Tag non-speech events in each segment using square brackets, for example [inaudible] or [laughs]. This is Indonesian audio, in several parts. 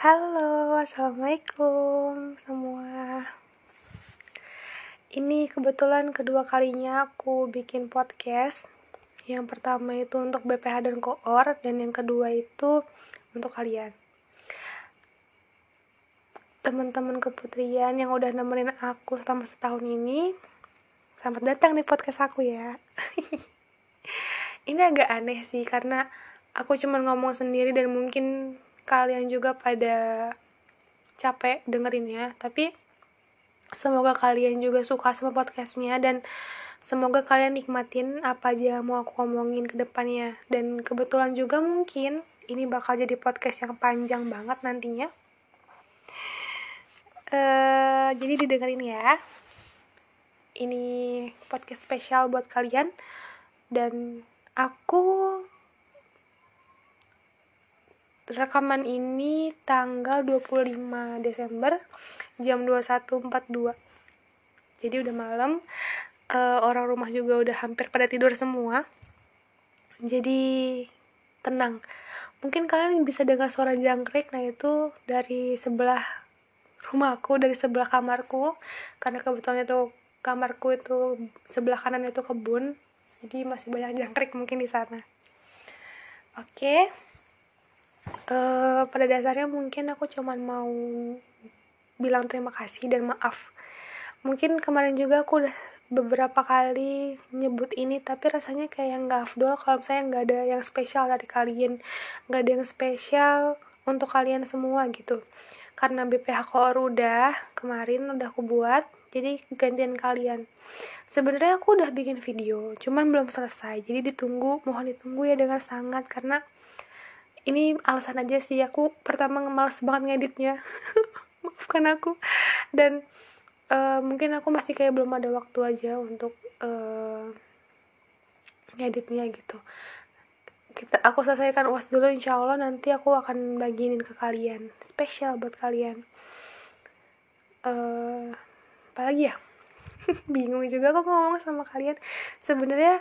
Halo, assalamualaikum semua. Ini kebetulan kedua kalinya aku bikin podcast. Yang pertama itu untuk BPH dan koor, dan yang kedua itu untuk kalian. Teman-teman keputrian yang udah nemenin aku selama setahun ini, selamat datang di podcast aku ya. [laughs] ini agak aneh sih karena aku cuma ngomong sendiri dan mungkin kalian juga pada capek dengerinnya tapi semoga kalian juga suka sama podcastnya dan semoga kalian nikmatin apa aja yang mau aku ngomongin ke depannya. Dan kebetulan juga mungkin ini bakal jadi podcast yang panjang banget nantinya. Uh, jadi didengerin ya. Ini podcast spesial buat kalian. Dan aku rekaman ini tanggal 25 Desember jam 21.42 jadi udah malam uh, orang rumah juga udah hampir pada tidur semua. Jadi tenang. Mungkin kalian bisa dengar suara jangkrik nah itu dari sebelah rumahku dari sebelah kamarku. Karena kebetulan itu kamarku itu sebelah kanan itu kebun. Jadi masih banyak jangkrik mungkin di sana. Oke. okay uh, pada dasarnya mungkin aku cuman mau bilang terima kasih dan maaf. Mungkin kemarin juga aku udah beberapa kali nyebut ini tapi rasanya kayak nggak afdol kalau saya nggak ada yang spesial dari kalian. Nggak ada yang spesial untuk kalian semua gitu. Karena BPH Koor udah kemarin udah aku buat jadi gantian kalian. Sebenarnya aku udah bikin video cuman belum selesai. Jadi ditunggu mohon ditunggu ya dengan sangat karena ini alasan aja sih aku pertama males banget ngeditnya. [laughs] Maafkan aku. Dan uh, mungkin aku masih kayak belum ada waktu aja untuk uh, ngeditnya gitu. Kita aku selesaikan uas dulu insya Allah nanti aku akan bagiin ke kalian. Spesial buat kalian. Uh, apalagi ya? [laughs] Bingung juga aku ngomong sama kalian. Sebenarnya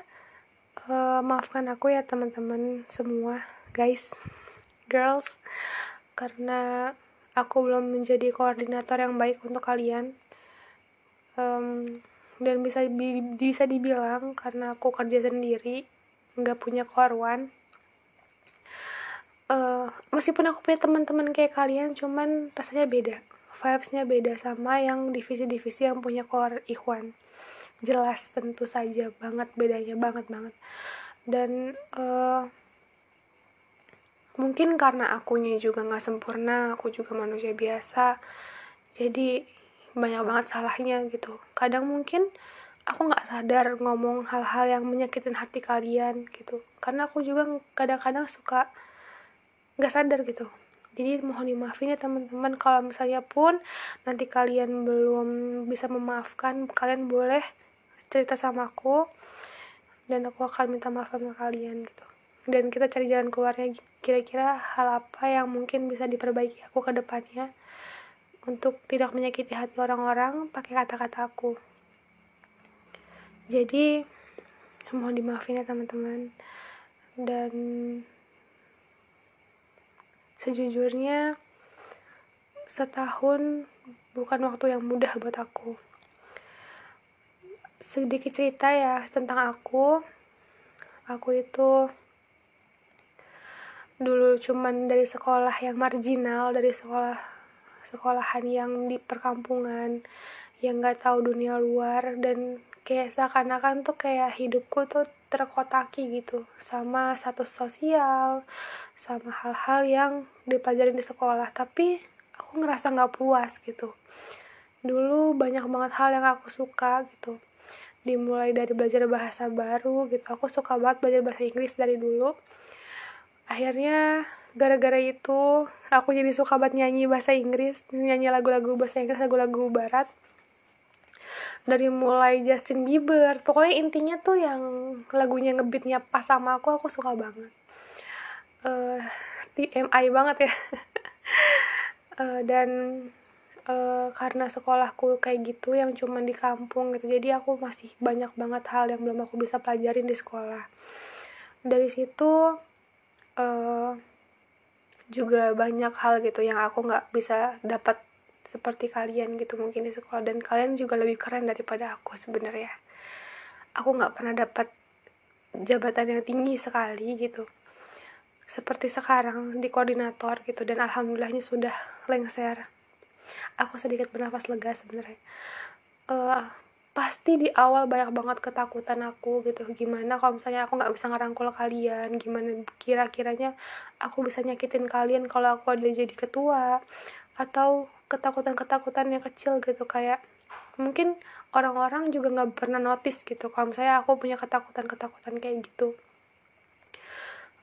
uh, maafkan aku ya teman-teman semua guys girls karena aku belum menjadi koordinator yang baik untuk kalian um, dan bisa bisa dibilang karena aku kerja sendiri nggak punya korwan uh, meskipun aku punya teman-teman kayak kalian cuman rasanya beda vibesnya beda sama yang divisi-divisi yang punya kor ikhwan. Jelas tentu saja banget bedanya banget banget. Dan uh, mungkin karena akunya juga nggak sempurna aku juga manusia biasa jadi banyak banget salahnya gitu. Kadang mungkin aku nggak sadar ngomong hal-hal yang menyakitin hati kalian gitu. Karena aku juga kadang-kadang suka nggak sadar gitu. Jadi mohon dimaafin ya teman-teman. Kalau misalnya pun nanti kalian belum bisa memaafkan kalian boleh cerita sama aku dan aku akan minta maaf sama kalian gitu dan kita cari jalan keluarnya kira-kira hal apa yang mungkin bisa diperbaiki aku ke depannya untuk tidak menyakiti hati orang-orang pakai kata-kata aku. Jadi mohon dimaafin ya teman-teman. Dan sejujurnya setahun bukan waktu yang mudah buat aku. Sedikit cerita ya tentang aku. Aku itu dulu cuman dari sekolah yang marginal dari sekolah sekolahan yang di perkampungan yang nggak tahu dunia luar dan kayak seakan-akan tuh kayak hidupku tuh terkotaki gitu sama satu sosial sama hal-hal yang dipelajarin di sekolah. Tapi aku ngerasa nggak puas gitu. Dulu banyak banget hal yang aku suka gitu. Dimulai dari belajar bahasa baru gitu. Aku suka banget belajar bahasa Inggris dari dulu akhirnya gara-gara itu aku jadi suka banget nyanyi bahasa Inggris nyanyi lagu-lagu bahasa Inggris lagu-lagu barat. Dari mulai Justin Bieber pokoknya intinya tuh yang lagunya ngebeatnya pas sama aku aku suka banget. Uh, eh, TMI banget ya. Uh, [laughs] dan uh, karena sekolahku kayak gitu yang cuma di kampung gitu jadi aku masih banyak banget hal yang belum aku bisa pelajarin di sekolah. Dari situ uh, juga banyak hal gitu yang aku nggak bisa dapat seperti kalian gitu mungkin di sekolah. Dan kalian juga lebih keren daripada aku sebenarnya. Aku nggak pernah dapat jabatan yang tinggi sekali gitu. Seperti sekarang di koordinator gitu. Dan alhamdulillahnya sudah lengser. Aku sedikit bernafas lega sebenarnya. Uh, pasti di awal banyak banget ketakutan aku gitu. Gimana kalau misalnya aku nggak bisa ngerangkul kalian? Gimana kira-kiranya aku bisa nyakitin kalian kalau aku ada jadi ketua? Atau ketakutan-ketakutan yang kecil gitu kayak mungkin orang-orang juga nggak pernah notice gitu. Kalau misalnya aku punya ketakutan-ketakutan kayak gitu.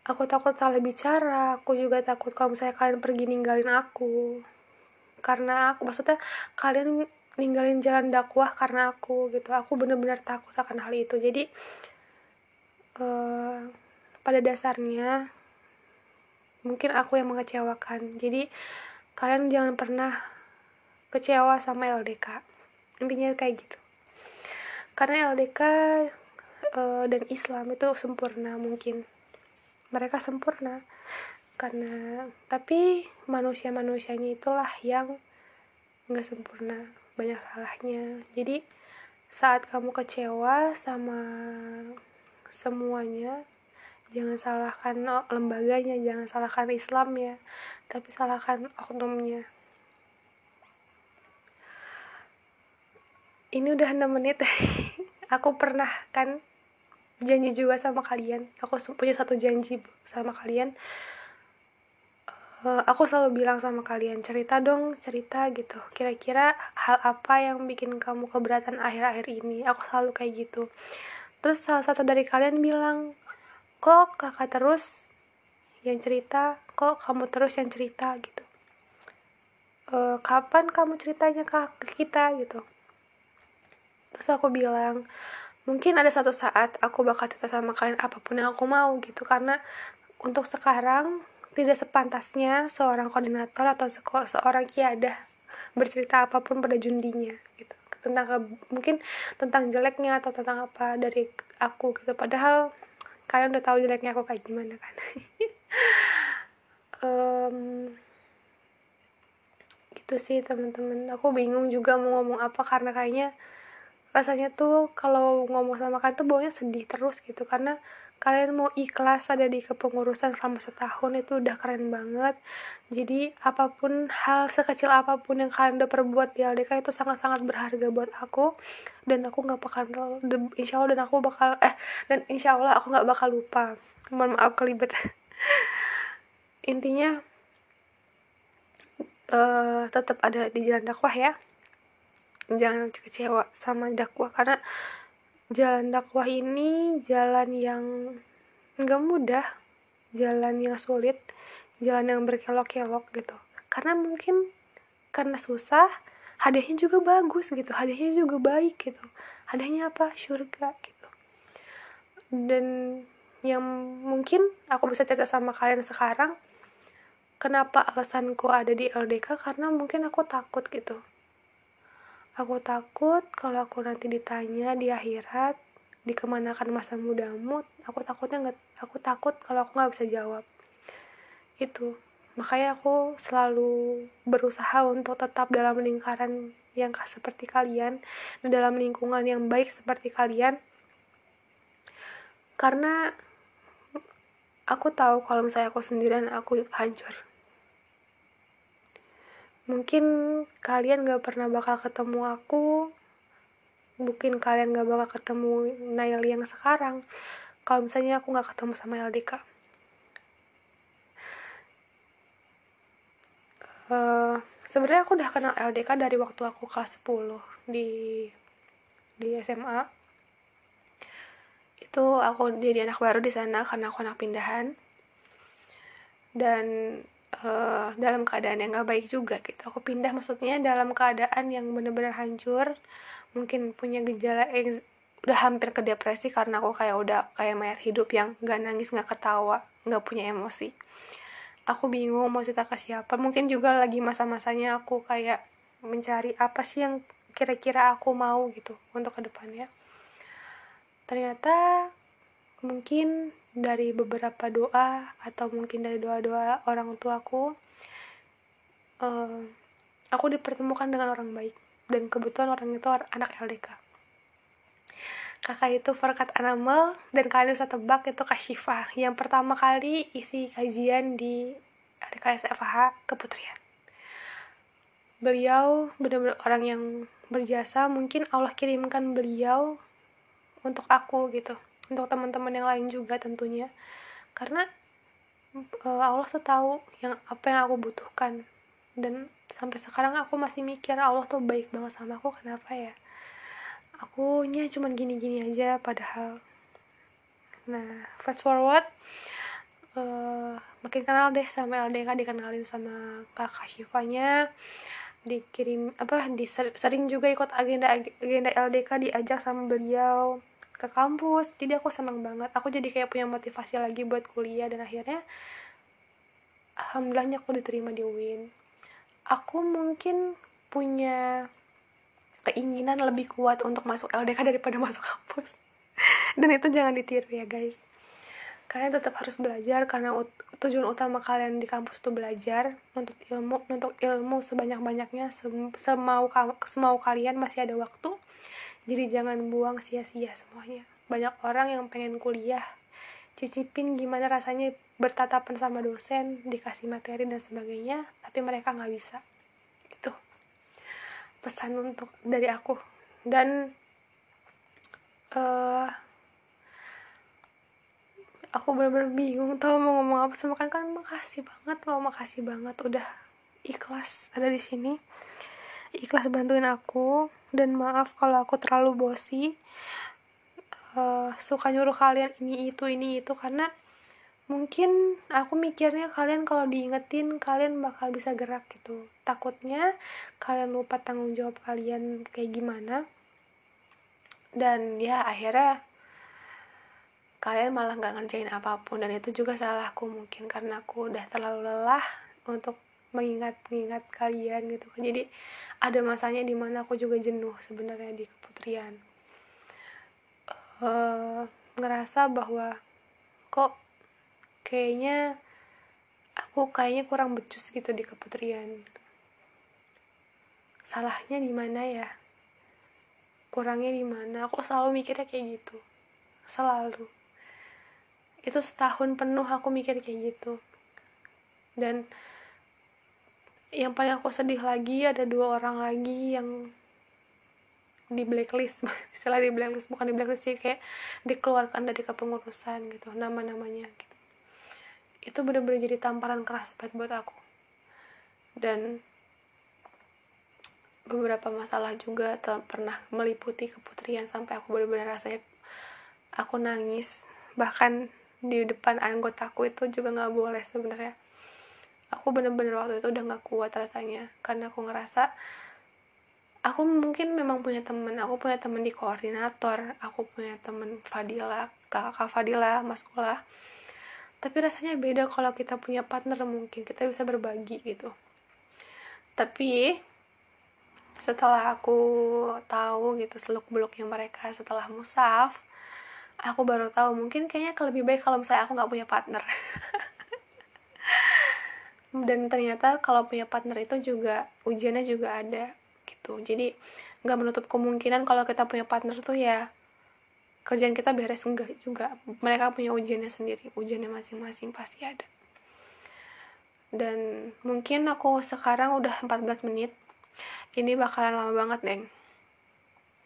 Aku takut salah bicara aku juga takut kalau misalnya kalian pergi ninggalin aku. Karena aku maksudnya kalian ninggalin jalan dakwah karena aku gitu. Aku bener-bener takut akan hal itu. Jadi uh, pada dasarnya mungkin aku yang mengecewakan. Jadi kalian jangan pernah kecewa sama LDK intinya kayak gitu. Karena LDK uh, dan Islam itu sempurna mungkin. Mereka sempurna. Karena tapi manusia manusianya itulah yang nggak sempurna banyak salahnya. Jadi saat kamu kecewa sama semuanya jangan salahkan lembaganya jangan salahkan Islamnya tapi salahkan oknumnya. Ini udah 6 menit. [laughs] Aku pernah kan janji juga sama kalian. Aku punya satu janji sama kalian uh, aku selalu bilang sama kalian cerita dong cerita gitu. Kira-kira hal apa yang bikin kamu keberatan akhir-akhir ini? Aku selalu kayak gitu. Terus salah satu dari kalian bilang kok kakak terus yang cerita? Kok kamu terus yang cerita? Gitu. E, kapan kamu ceritanya ke kita? Gitu. Terus aku bilang mungkin ada satu saat aku bakal cerita sama kalian apa pun yang aku mau gitu. Karena untuk sekarang tidak sepantasnya seorang koordinator atau seorang kiadah bercerita apa pun pada jundinya gitu. Tentang mungkin tentang jeleknya atau tentang apa dari aku gitu. Padahal kalian udah tahu jeleknya aku kayak gimana kan? [laughs] Um, gitu sih teman-teman. Aku bingung juga mau ngomong apa karena kayaknya rasanya tuh kalau ngomong sama kalian tuh baunya sedih terus gitu. Karena kalian mau ikhlas ada di kepengurusan selama setahun itu udah keren banget. Jadi apa pun hal sekecil apa pun yang kalian udah perbuat di LDK itu sangat-sangat berharga buat aku. Dan aku nggak bakal insya Allah dan aku bakal eh dan insya Allah aku nggak bakal lupa. Mohon maaf kelibet. [laughs] Intinya uh, tetap ada di jalan dakwah ya. Jangan kecewa sama dakwah karena jalan dakwah ini jalan yang nggak mudah jalan yang sulit jalan yang berkelok-kelok gitu. Karena mungkin karena susah hadiahnya juga bagus gitu hadiahnya juga baik gitu. Hadiahnya apa? Surga gitu. Dan yang mungkin aku bisa cerita sama kalian sekarang kenapa alasanku ada di LDK karena mungkin aku takut gitu Aku takut kalau aku nanti ditanya di akhirat dikemanakan masa mudamu, aku takutnya nggak, aku takut kalau aku nggak bisa jawab. Itu. Makanya aku selalu berusaha untuk tetap dalam lingkaran yang seperti kalian dan dalam lingkungan yang baik seperti kalian. Karena aku tahu kalau misalnya aku sendirian aku hancur mungkin kalian gak pernah bakal ketemu aku. Mungkin kalian gak bakal ketemu Nail yang sekarang. Kalau misalnya aku gak ketemu sama LDK uh, eh, sebenarnya aku udah kenal LDK dari waktu aku kelas 10 di di SMA itu aku jadi anak baru di sana karena aku anak pindahan. Dan uh, dalam keadaan yang gak baik juga gitu. Aku pindah maksudnya dalam keadaan yang bener-bener hancur mungkin punya gejala yang udah hampir ke depresi karena aku kayak udah kayak mayat hidup yang gak nangis gak ketawa gak punya emosi. Aku bingung mau cerita ke siapa. Mungkin juga lagi masa-masanya aku kayak mencari apa sih yang kira-kira aku mau gitu untuk ke depannya ternyata mungkin dari beberapa doa atau mungkin dari doa-doa orang tuaku uh, aku dipertemukan dengan orang baik. Dan kebetulan orang itu anak LDK kakak itu Farkat Anamel dan kalian bisa tebak itu Kak yang pertama kali isi kajian di LDK SFH Keputrian. Beliau benar-benar orang yang berjasa. Mungkin Allah kirimkan beliau untuk aku gitu untuk teman-teman yang lain juga tentunya. Karena uh, Allah tuh tahu yang apa yang aku butuhkan. Dan sampai sekarang aku masih mikir Allah tuh baik banget sama aku kenapa ya? Aku nya cuman gini-gini aja padahal. Nah fast forward uh, makin kenal deh sama LDK dikenalin sama kakak Syifanya. Dikirim apa di sering juga ikut agenda agenda LDK diajak sama beliau ke kampus. Jadi aku senang banget. Aku jadi kayak punya motivasi lagi buat kuliah dan akhirnya alhamdulillahnya aku diterima di UIN aku mungkin punya keinginan lebih kuat untuk masuk LDK daripada [laughs] masuk kampus. Dan itu jangan ditiru ya guys. Kalian tetap harus belajar karena tujuan utama kalian di kampus tuh belajar. Untuk ilmu untuk ilmu sebanyak banyaknya sem semau semau kalian masih ada waktu jadi jangan buang sia-sia semuanya. Banyak orang yang pengen kuliah. Cicipin gimana rasanya bertatapan sama dosen dikasih materi dan sebagainya tapi mereka nggak bisa. Itu pesan untuk dari aku. Dan uh, aku bener-bener bingung tau mau ngomong apa sama kan kan makasih banget loh makasih banget. Udah ikhlas ada di sini. Ikhlas bantuin aku dan maaf kalau aku terlalu bosi. Uh, suka nyuruh kalian ini itu ini itu karena mungkin aku mikirnya kalian kalau diingetin kalian bakal bisa gerak gitu. Takutnya kalian lupa tanggung jawab kalian kayak gimana. Dan ya akhirnya kalian malah nggak ngerjain apa pun. Dan itu juga salahku mungkin karena aku udah terlalu lelah untuk mengingat-ingat kalian gitu kan. Jadi ada masanya di mana aku juga jenuh sebenarnya di keputrian. Uh, ngerasa bahwa kok kayaknya aku kayaknya kurang becus gitu di keputrian. Salahnya di mana ya? Kurangnya di mana? Aku selalu mikirnya kayak gitu. Selalu. Itu setahun penuh aku mikir kayak gitu. Dan yang paling aku sedih lagi ada dua orang lagi yang di blacklist. [laughs] Istilah di blacklist bukan di blacklist sih kayak dikeluarkan dari kepengurusan gitu nama-namanya gitu. Itu bener-bener jadi tamparan keras banget buat aku. Dan beberapa masalah juga pernah meliputi keputrian sampai aku bener-bener rasanya aku nangis. Bahkan di depan anggotaku itu juga nggak boleh sebenarnya aku bener-bener waktu itu udah nggak kuat rasanya karena aku ngerasa aku mungkin memang punya temen aku punya temen di koordinator aku punya temen Fadila kakak Fadila mas sekolah tapi rasanya beda kalau kita punya partner mungkin kita bisa berbagi gitu. Tapi setelah aku tahu gitu seluk beluknya mereka setelah musaf aku baru tahu mungkin kayaknya lebih baik kalau misalnya aku nggak punya partner [laughs] dan ternyata kalau punya partner itu juga ujiannya juga ada gitu. Jadi nggak menutup kemungkinan kalau kita punya partner tuh ya kerjaan kita beres enggak juga. Mereka punya ujiannya sendiri ujiannya masing-masing pasti ada. Dan mungkin aku sekarang udah 14 menit. Ini bakalan lama banget neng.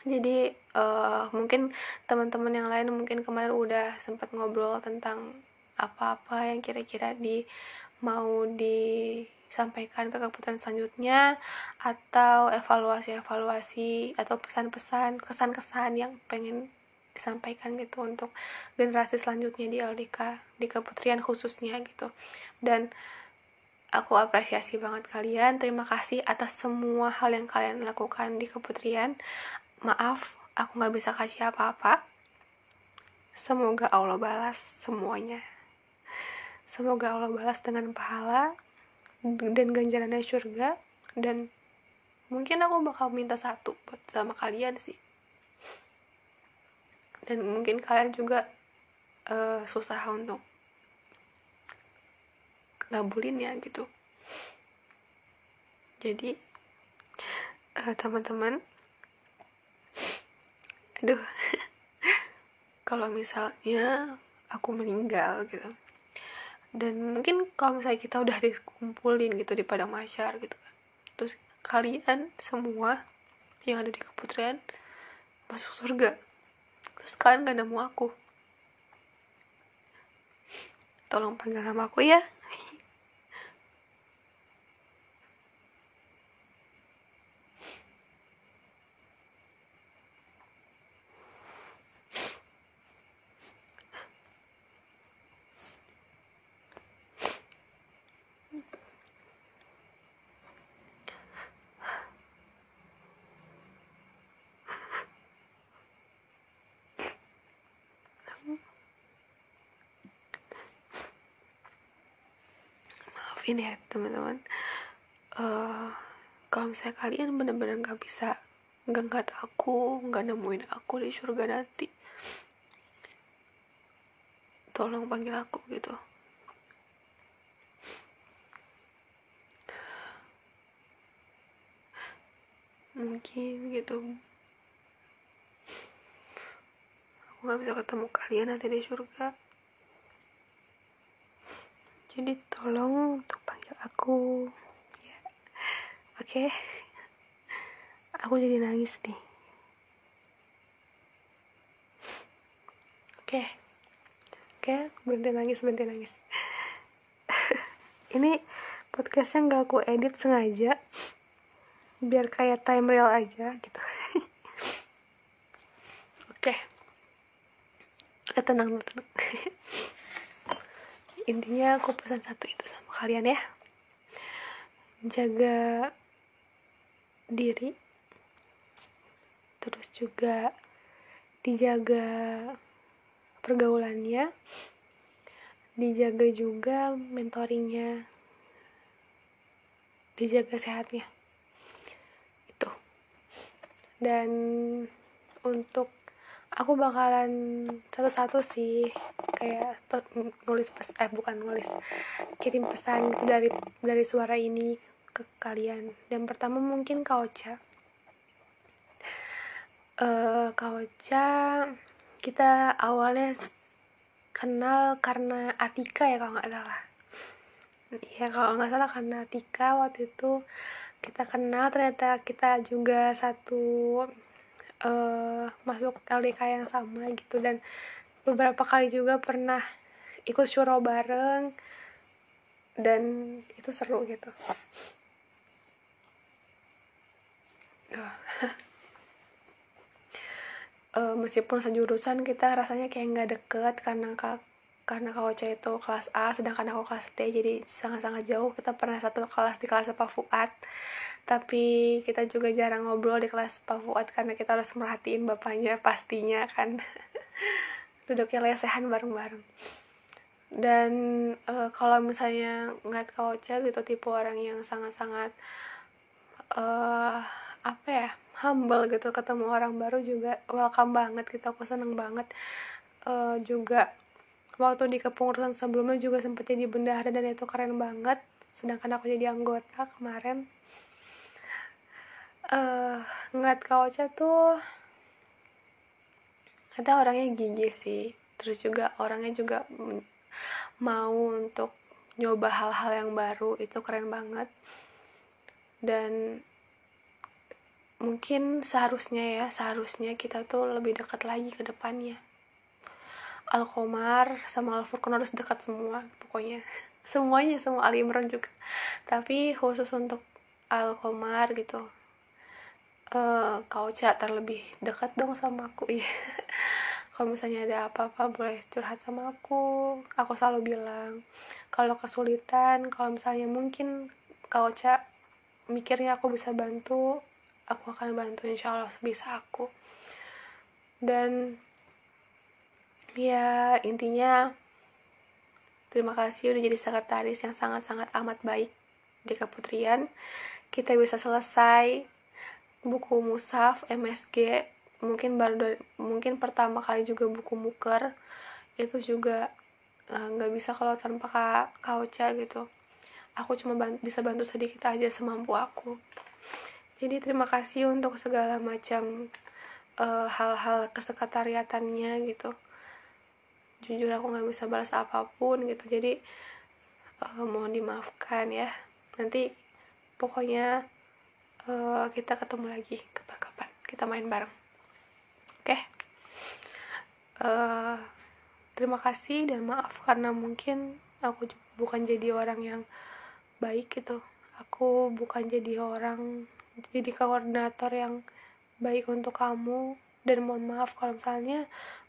Jadi uh, mungkin teman-teman yang lain mungkin kemarin udah sempat ngobrol tentang apa-apa yang kira-kira di mau disampaikan ke keputusan selanjutnya atau evaluasi-evaluasi atau pesan-pesan kesan-kesan yang pengen disampaikan gitu untuk generasi selanjutnya di LDK di keputrian khususnya gitu. Dan aku apresiasi banget kalian. Terima kasih atas semua hal yang kalian lakukan di keputrian. Maaf aku nggak bisa kasih apa-apa. Semoga Allah balas semuanya semoga Allah balas dengan pahala dan ganjarannya surga. Dan mungkin aku bakal minta satu buat sama kalian sih. Dan mungkin kalian juga uh, susah untuk ngabulin ya gitu. Jadi uh, teman-teman aduh [laughs] kalau misalnya aku meninggal gitu dan mungkin kalau misalnya kita udah dikumpulin gitu di padang masyar gitu kan terus kalian semua yang ada di keputrian masuk surga terus kalian gak nemu aku tolong panggil nama aku ya maafin ya teman-teman. Uh, kalau misalnya kalian bener-bener nggak bisa nggak nggak aku nggak nemuin aku di surga nanti tolong panggil aku gitu. Mungkin gitu. Aku nggak bisa ketemu kalian nanti di surga jadi tolong untuk panggil aku. Ya. Oke. Okay. aku jadi nangis nih. Oke. Okay. oke okay, berhenti nangis berhenti nangis. [laughs] Ini podcastnya nggak aku edit sengaja. Biar kayak time real aja gitu. [laughs] Oke. Okay. tenang tenang [laughs] intinya aku pesan satu itu sama kalian ya. Jaga diri. Terus juga dijaga pergaulannya. Dijaga juga mentoringnya. Dijaga sehatnya. Itu. Dan untuk aku bakalan satu-satu sih kayak nulis pes eh bukan nulis kirim pesan gitu dari dari suara ini ke kalian. Dan pertama mungkin kauca uh, kauca kita awalnya kenal karena Atika ya kalau nggak salah. Ya kalau nggak salah karena Atika waktu itu kita kenal ternyata kita juga satu uh, masuk LDK yang sama gitu. Dan beberapa kali juga pernah ikut syuro bareng. Dan itu seru gitu. Uh, [laughs] meskipun sejurusan kita rasanya kayak nggak deket karena kak karena kak Ocha itu kelas A sedangkan aku kelas D jadi sangat-sangat jauh. Kita pernah satu kelas di kelas Pak Fuad. Tapi kita juga jarang ngobrol di kelas Pak Fuad karena kita harus merhatiin bapaknya pastinya kan. [laughs] Duduknya lesehan bareng-bareng. Dan uh, kalau misalnya ngeliat Ocha gitu tipe orang yang sangat-sangat uh, apa ya humble gitu ketemu orang baru juga welcome banget gitu aku seneng banget. Uh, juga waktu di kepengurusan sebelumnya juga sempat jadi bendahara dan itu keren banget. Sedangkan aku jadi anggota kemarin. Uh, ngeliat Kak Ocha tuh kata orangnya gigi sih. Terus juga orangnya juga mau untuk nyoba hal-hal yang baru. Itu keren banget. Dan mungkin seharusnya ya seharusnya kita tuh lebih dekat lagi ke depannya Alkomar sama Al-Furqan harus dekat semua pokoknya. Semuanya semua Ali Imran juga. Tapi khusus untuk Alkomar gitu uh, kau cak terlebih dekat dong sama aku ya [laughs] kalau misalnya ada apa-apa boleh curhat sama aku. Aku selalu bilang kalau kesulitan kalau misalnya mungkin kau cak mikirnya aku bisa bantu aku akan bantu insya Allah sebisa aku. Dan ya intinya terima kasih udah jadi sekretaris yang sangat-sangat amat baik di keputrian. Kita bisa selesai buku musaf MSG mungkin baru dari, mungkin pertama kali juga buku muker. Itu juga eh, nggak uh, bisa kalau tanpa kak kauca gitu. Aku cuma bisa bantu sedikit aja semampu aku. Jadi terima kasih untuk segala macam eh, hal-hal uh, kesekretariatannya gitu jujur aku nggak bisa balas apa pun gitu. Jadi uh, mohon dimaafkan ya. Nanti pokoknya uh, kita ketemu lagi kapan-kapan. Kita main bareng. Oke? Okay? uh, terima kasih dan maaf karena mungkin aku bukan jadi orang yang baik gitu. Aku bukan jadi orang jadi koordinator yang baik untuk kamu. Dan mohon maaf kalau misalnya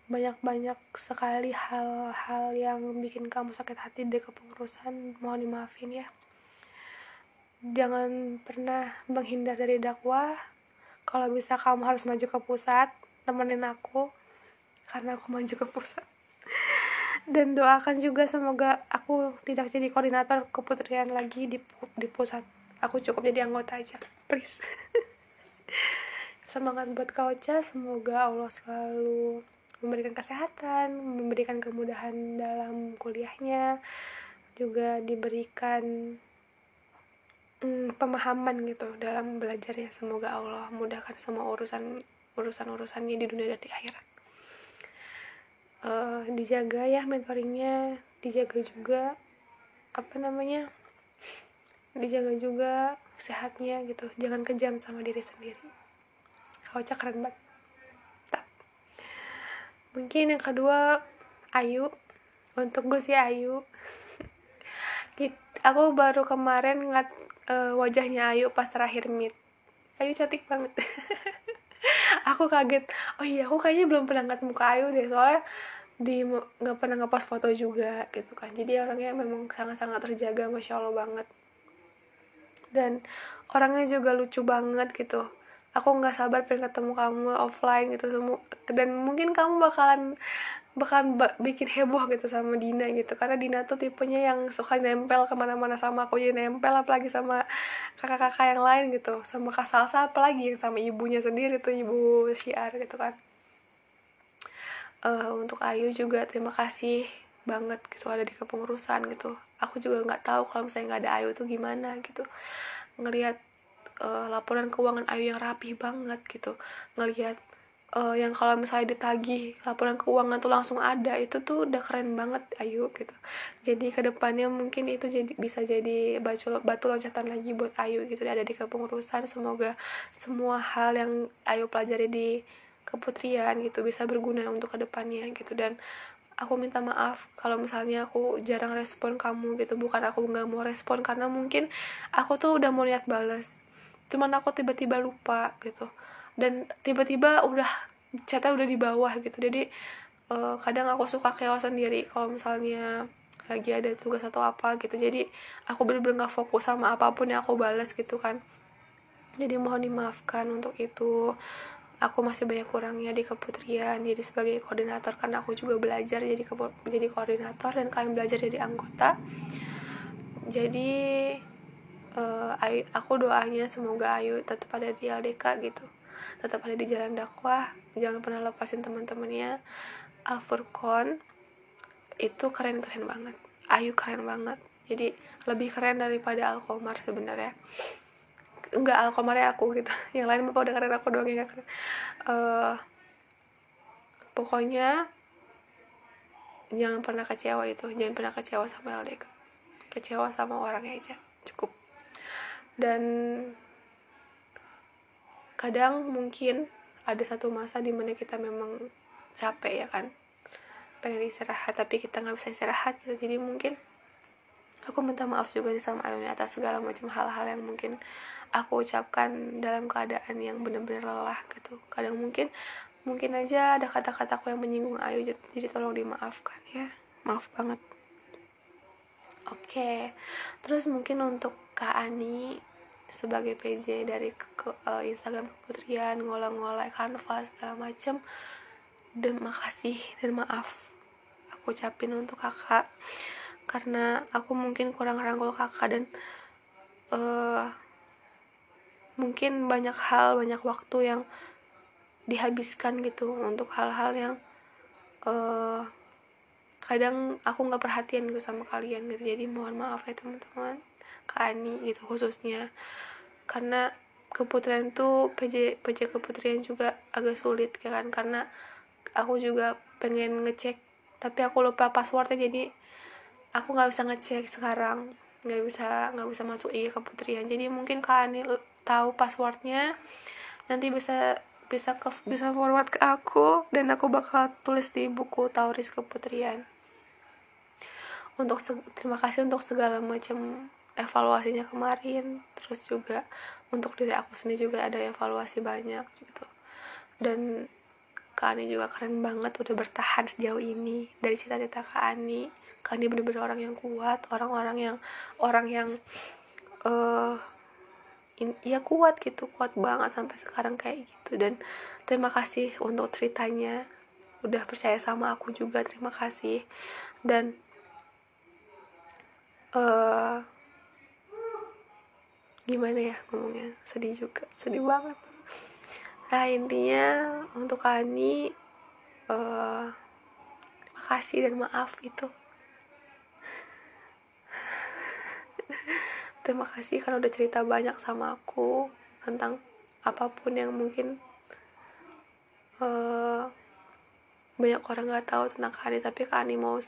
banyak-banyak sekali hal-hal yang bikin kamu sakit hati di kepengurusan mohon dimaafin ya. Jangan pernah menghindar dari dakwah. Kalau bisa kamu harus maju ke pusat temenin aku karena aku maju ke pusat. Dan doakan juga semoga aku tidak jadi koordinator keputrian lagi di di pusat. Aku cukup jadi anggota aja please. [laughs] Semangat buat kau semoga Allah selalu memberikan kesehatan memberikan kemudahan dalam kuliahnya juga diberikan hmm, pemahaman gitu dalam belajar ya. Semoga Allah mudahkan semua urusan urusan urusannya di dunia dan di akhirat. Uh, dijaga ya mentoringnya dijaga juga apa namanya dijaga juga sehatnya gitu. Jangan kejam sama diri sendiri. Kau keren banget mungkin yang kedua Ayu. Untuk gue sih Ayu. [laughs] Aku baru kemarin ngeliat uh, wajahnya Ayu pas terakhir meet. Ayu cantik banget. [laughs] Aku kaget. Oh iya aku kayaknya belum pernah ngeliat muka Ayu deh. Soalnya di nggak pernah ngepost foto juga gitu kan. Jadi orangnya memang sangat-sangat terjaga masya allah banget. Dan orangnya juga lucu banget gitu aku nggak sabar pengen ketemu kamu offline gitu semua dan mungkin kamu bakalan bahkan bikin heboh gitu sama Dina gitu. Karena Dina tuh tipenya yang suka nempel ke mana-mana sama aku jadi nempel apalagi sama kakak-kakak yang lain gitu. Sama kak Salsa apalagi yang sama ibunya sendiri tuh ibu Syiar gitu kan. Uh, untuk Ayu juga terima kasih banget gitu ada di kepengurusan gitu. Aku juga nggak tahu kalau misalnya nggak ada Ayu tuh gimana gitu. Ngelihat uh, laporan keuangan Ayu yang rapi banget gitu. Ngelihat uh, yang kalau misalnya ditagih laporan keuangan tuh langsung ada itu tuh udah keren banget Ayu gitu. Jadi ke depannya mungkin itu jadi bisa jadi batu batu loncatan lagi buat Ayu gitu. Ada di kepengurusan semoga semua hal yang Ayu pelajari di keputrian gitu bisa berguna untuk ke depannya gitu. Dan aku minta maaf kalau misalnya aku jarang respon kamu gitu. Bukan aku nggak mau respon karena mungkin aku tuh udah mau lihat balas cuman aku tiba-tiba lupa gitu. Dan tiba-tiba udah chatnya udah di bawah gitu. Jadi uh, kadang aku suka kewas sendiri kalau misalnya lagi ada tugas atau apa gitu. Jadi aku bener-bener gak fokus sama apa pun yang aku balas gitu kan. Jadi mohon dimaafkan untuk itu. Aku masih banyak kurangnya di keputrian jadi sebagai koordinator kan aku juga belajar jadi jadi koordinator dan kalian belajar jadi anggota. Jadi uh, aku doanya semoga Ayu tetap ada di LDK gitu. Tetap ada di jalan dakwah. Jangan pernah lepasin teman-temannya. Alfurkon itu keren-keren banget. Ayu keren banget. Jadi lebih keren daripada Alkomar sebenarnya. Enggak Alkomar ya aku gitu. [laughs] Yang lain bapak udah keren aku doang yang keren. Uh, pokoknya jangan pernah kecewa itu. Jangan pernah kecewa sama LDK kecewa sama orangnya aja. Cukup dan kadang mungkin ada satu masa di mana kita memang capek ya kan. Pengen istirahat tapi kita nggak bisa istirahat gitu. Jadi mungkin aku minta maaf juga nih sama Ayuni atas segala macam hal-hal yang mungkin aku ucapkan dalam keadaan yang benar-benar lelah gitu. Kadang mungkin mungkin aja ada kata-kataku yang menyinggung Ayu jadi tolong dimaafkan ya. Maaf banget. Oke okay. terus mungkin untuk Kak Ani sebagai PJ dari ke, uh, Instagram keputrian ngolah-ngolah kanvas segala macem. Dan makasih dan maaf aku ucapin untuk kakak karena aku mungkin kurang rangkul kakak dan uh, mungkin banyak hal banyak waktu yang dihabiskan gitu untuk hal-hal yang uh, kadang aku nggak perhatian gitu sama kalian gitu. Jadi mohon maaf ya teman-teman Kak Ani gitu khususnya. Karena keputrian tuh PJ PJ keputrian juga agak sulit ya kan karena aku juga pengen ngecek tapi aku lupa passwordnya jadi aku nggak bisa ngecek sekarang. Nggak bisa nggak bisa masuk iya keputrian. Jadi mungkin Kak Ani tahu passwordnya nanti bisa bisa ke bisa forward ke aku dan aku bakal tulis di buku Tauris Keputrian. Untuk terima kasih untuk segala macam evaluasinya kemarin. Terus juga untuk diri aku sendiri juga ada evaluasi banyak gitu. Dan Kak Ani juga keren banget udah bertahan sejauh ini. Dari cita-cita Kak Ani Kak Ani bener-bener orang yang kuat orang-orang yang orang yang uh, in, ya kuat gitu kuat banget sampai sekarang kayak gitu. Dan terima kasih untuk ceritanya. Udah percaya sama aku juga terima kasih. Dan uh, gimana ya ngomongnya? Sedih juga. Sedih banget. Nah intinya untuk Kani uh, makasih dan maaf itu. [laughs] Terima kasih karena udah cerita banyak sama aku tentang apa pun yang mungkin uh, banyak orang nggak tahu tentang Kani tapi Kani mau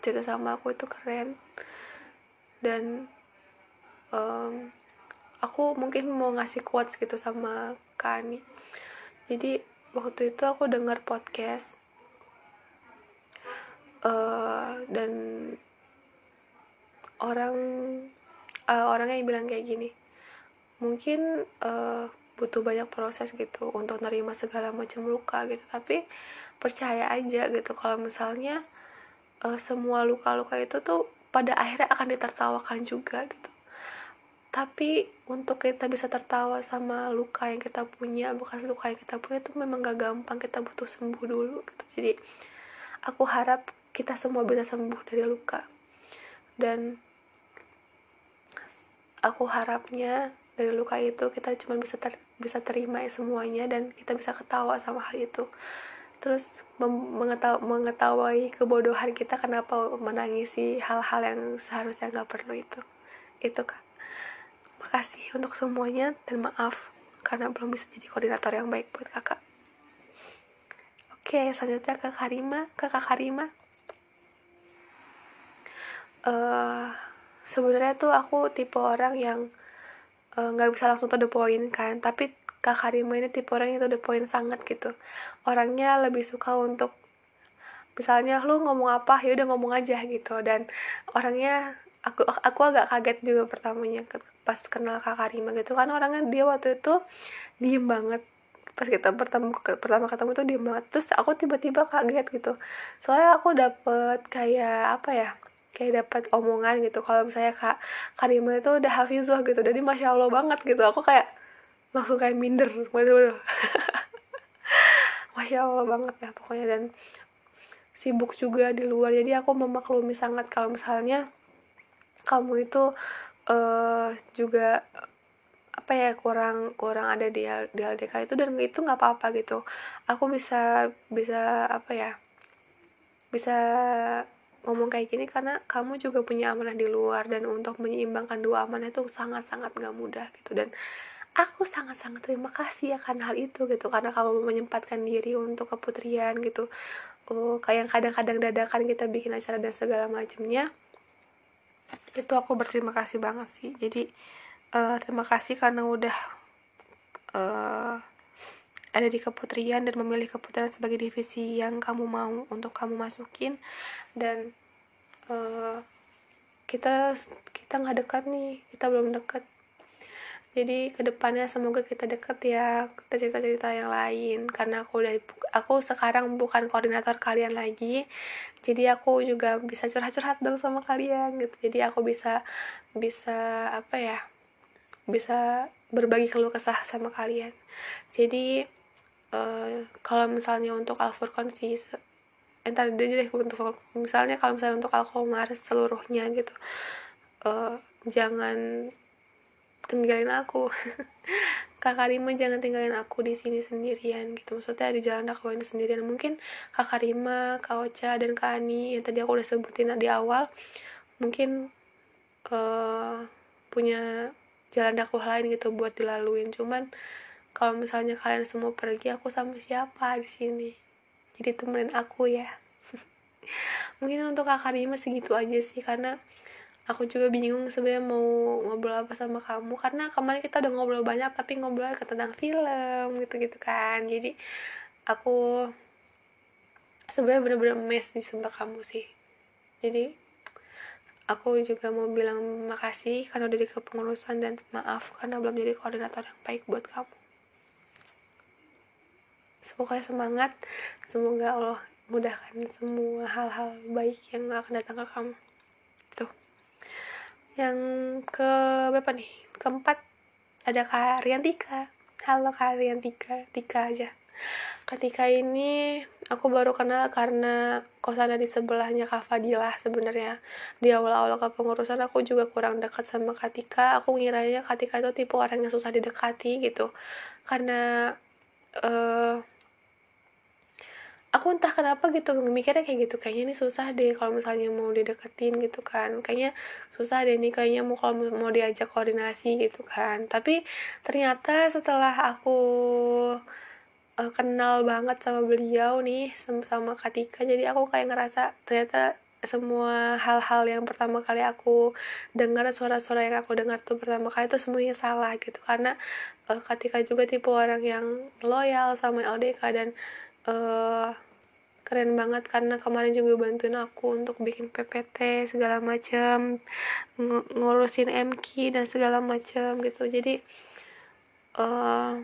cerita sama aku itu keren. Dan um, aku mungkin mau ngasih quotes gitu sama Kani jadi waktu itu aku dengar podcast uh, dan orang uh, orangnya yang bilang kayak gini mungkin uh, butuh banyak proses gitu untuk nerima segala macam luka gitu tapi percaya aja gitu kalau misalnya uh, semua luka-luka itu tuh pada akhirnya akan ditertawakan juga gitu tapi untuk kita bisa tertawa sama luka yang kita punya bukan luka yang kita punya itu memang gak gampang. Kita butuh sembuh dulu gitu. Jadi aku harap kita semua bisa sembuh dari luka. Dan aku harapnya dari luka itu kita cuma bisa ter, bisa terima semuanya dan kita bisa ketawa sama hal itu. Terus mengetaw mengetahui kebodohan kita kenapa menangisi hal-hal yang seharusnya nggak perlu itu. Itu kak makasih untuk semuanya dan maaf karena belum bisa jadi koordinator yang baik buat kakak. Oke selanjutnya ke Karima kakak Karima. Uh, sebenarnya tuh aku tipe orang yang eh, nggak uh, bisa langsung to the point kan tapi kak Karima ini tipe orang yang to the point sangat gitu. Orangnya lebih suka untuk misalnya lu ngomong apa? Ya udah ngomong aja gitu. Dan orangnya aku aku agak kaget juga pertamanya pas kenal kak Karima gitu. Kan orangnya dia waktu itu diem banget. Pas kita pertama pertama ketemu tuh diem banget. Terus aku tiba-tiba kaget gitu. Soalnya aku dapet kayak apa ya kayak dapat omongan gitu. Kalau misalnya kak Karima itu udah hafizah gitu. Jadi masya allah banget gitu. Aku kayak langsung kayak minder. Waduh. [laughs] Masya allah banget ya pokoknya. Dan sibuk juga di luar. Jadi aku memaklumi sangat kalau misalnya kamu itu uh, juga apa ya kurang kurang ada di di LDK itu dan itu nggak apa-apa gitu. Aku bisa bisa apa ya bisa ngomong kayak gini karena kamu juga punya amanah di luar dan untuk menyeimbangkan dua amanah itu sangat-sangat gak mudah gitu. Dan aku sangat-sangat terima kasih akan hal itu gitu karena kamu menyempatkan diri untuk keputrian gitu. Oh kayak kadang-kadang dadakan kita bikin acara dan segala macamnya itu aku berterima kasih banget sih. Jadi uh, terima kasih karena udah uh, ada di keputrian dan memilih keputrian sebagai divisi yang kamu mau untuk kamu masukin. Dan uh, kita kita nggak dekat nih. Kita belum dekat jadi ke depannya semoga kita deket ya kita cerita-cerita yang lain. Karena aku udah aku sekarang bukan koordinator kalian lagi. Jadi aku juga bisa curhat-curhat dong sama kalian gitu. Jadi aku bisa bisa apa ya bisa berbagi keluh kesah sama kalian. Jadi uh, kalau misalnya untuk Al Furqan sih entar aja deh untuk misalnya kalau misalnya untuk Alkomar seluruhnya gitu uh, jangan tinggalin aku. [laughs] Kakak Rima jangan tinggalin aku di sini sendirian gitu. Maksudnya di jalan dakwah ini sendirian. Mungkin kakak Rima kak Ocha dan kak Ani yang tadi aku udah sebutin di awal mungkin uh, punya jalan dakwah lain gitu buat dilaluin. Cuman kalau misalnya kalian semua pergi aku sama siapa di sini? Jadi temenin aku ya. [laughs] Mungkin untuk kakak Rima segitu aja sih karena aku juga bingung sebenarnya mau ngobrol apa sama kamu karena kemarin kita udah ngobrol banyak tapi ngobrol ke tentang film gitu-gitu kan. Jadi aku sebenarnya bener-bener mes di sama kamu sih. Jadi aku juga mau bilang makasih karena udah di kepengurusan dan maaf karena belum jadi koordinator yang baik buat kamu. Semoga semangat semoga Allah mudahkan semua hal-hal baik yang akan datang ke kamu yang ke berapa nih? Keempat? Ada Kak Riantika. Halo Kak Riantika. Tika aja. Ketika ini aku baru kenal karena kosan di sebelahnya Kak Fadilah sebenarnya. Di awal-awal kepengurusan aku juga kurang dekat sama Katika aku ngiranya Katika itu tipe orang yang susah didekati gitu. Karena uh, aku entah kenapa gitu mikirnya kayak gitu. Kayaknya ini susah deh kalau misalnya mau dideketin gitu kan. Kayaknya susah deh nih kayaknya mau kalau mau diajak koordinasi gitu kan. Tapi ternyata setelah aku uh, kenal banget sama beliau nih sama Katika jadi aku kayak ngerasa ternyata semua hal-hal yang pertama kali aku dengar suara-suara yang aku dengar tuh pertama kali itu semuanya salah gitu. Karena uh, Katika juga tipe orang yang loyal sama LDK dan uh, keren banget karena kemarin juga bantuin aku untuk bikin PPT segala macam ng ngurusin MK dan segala macam gitu. Jadi uh,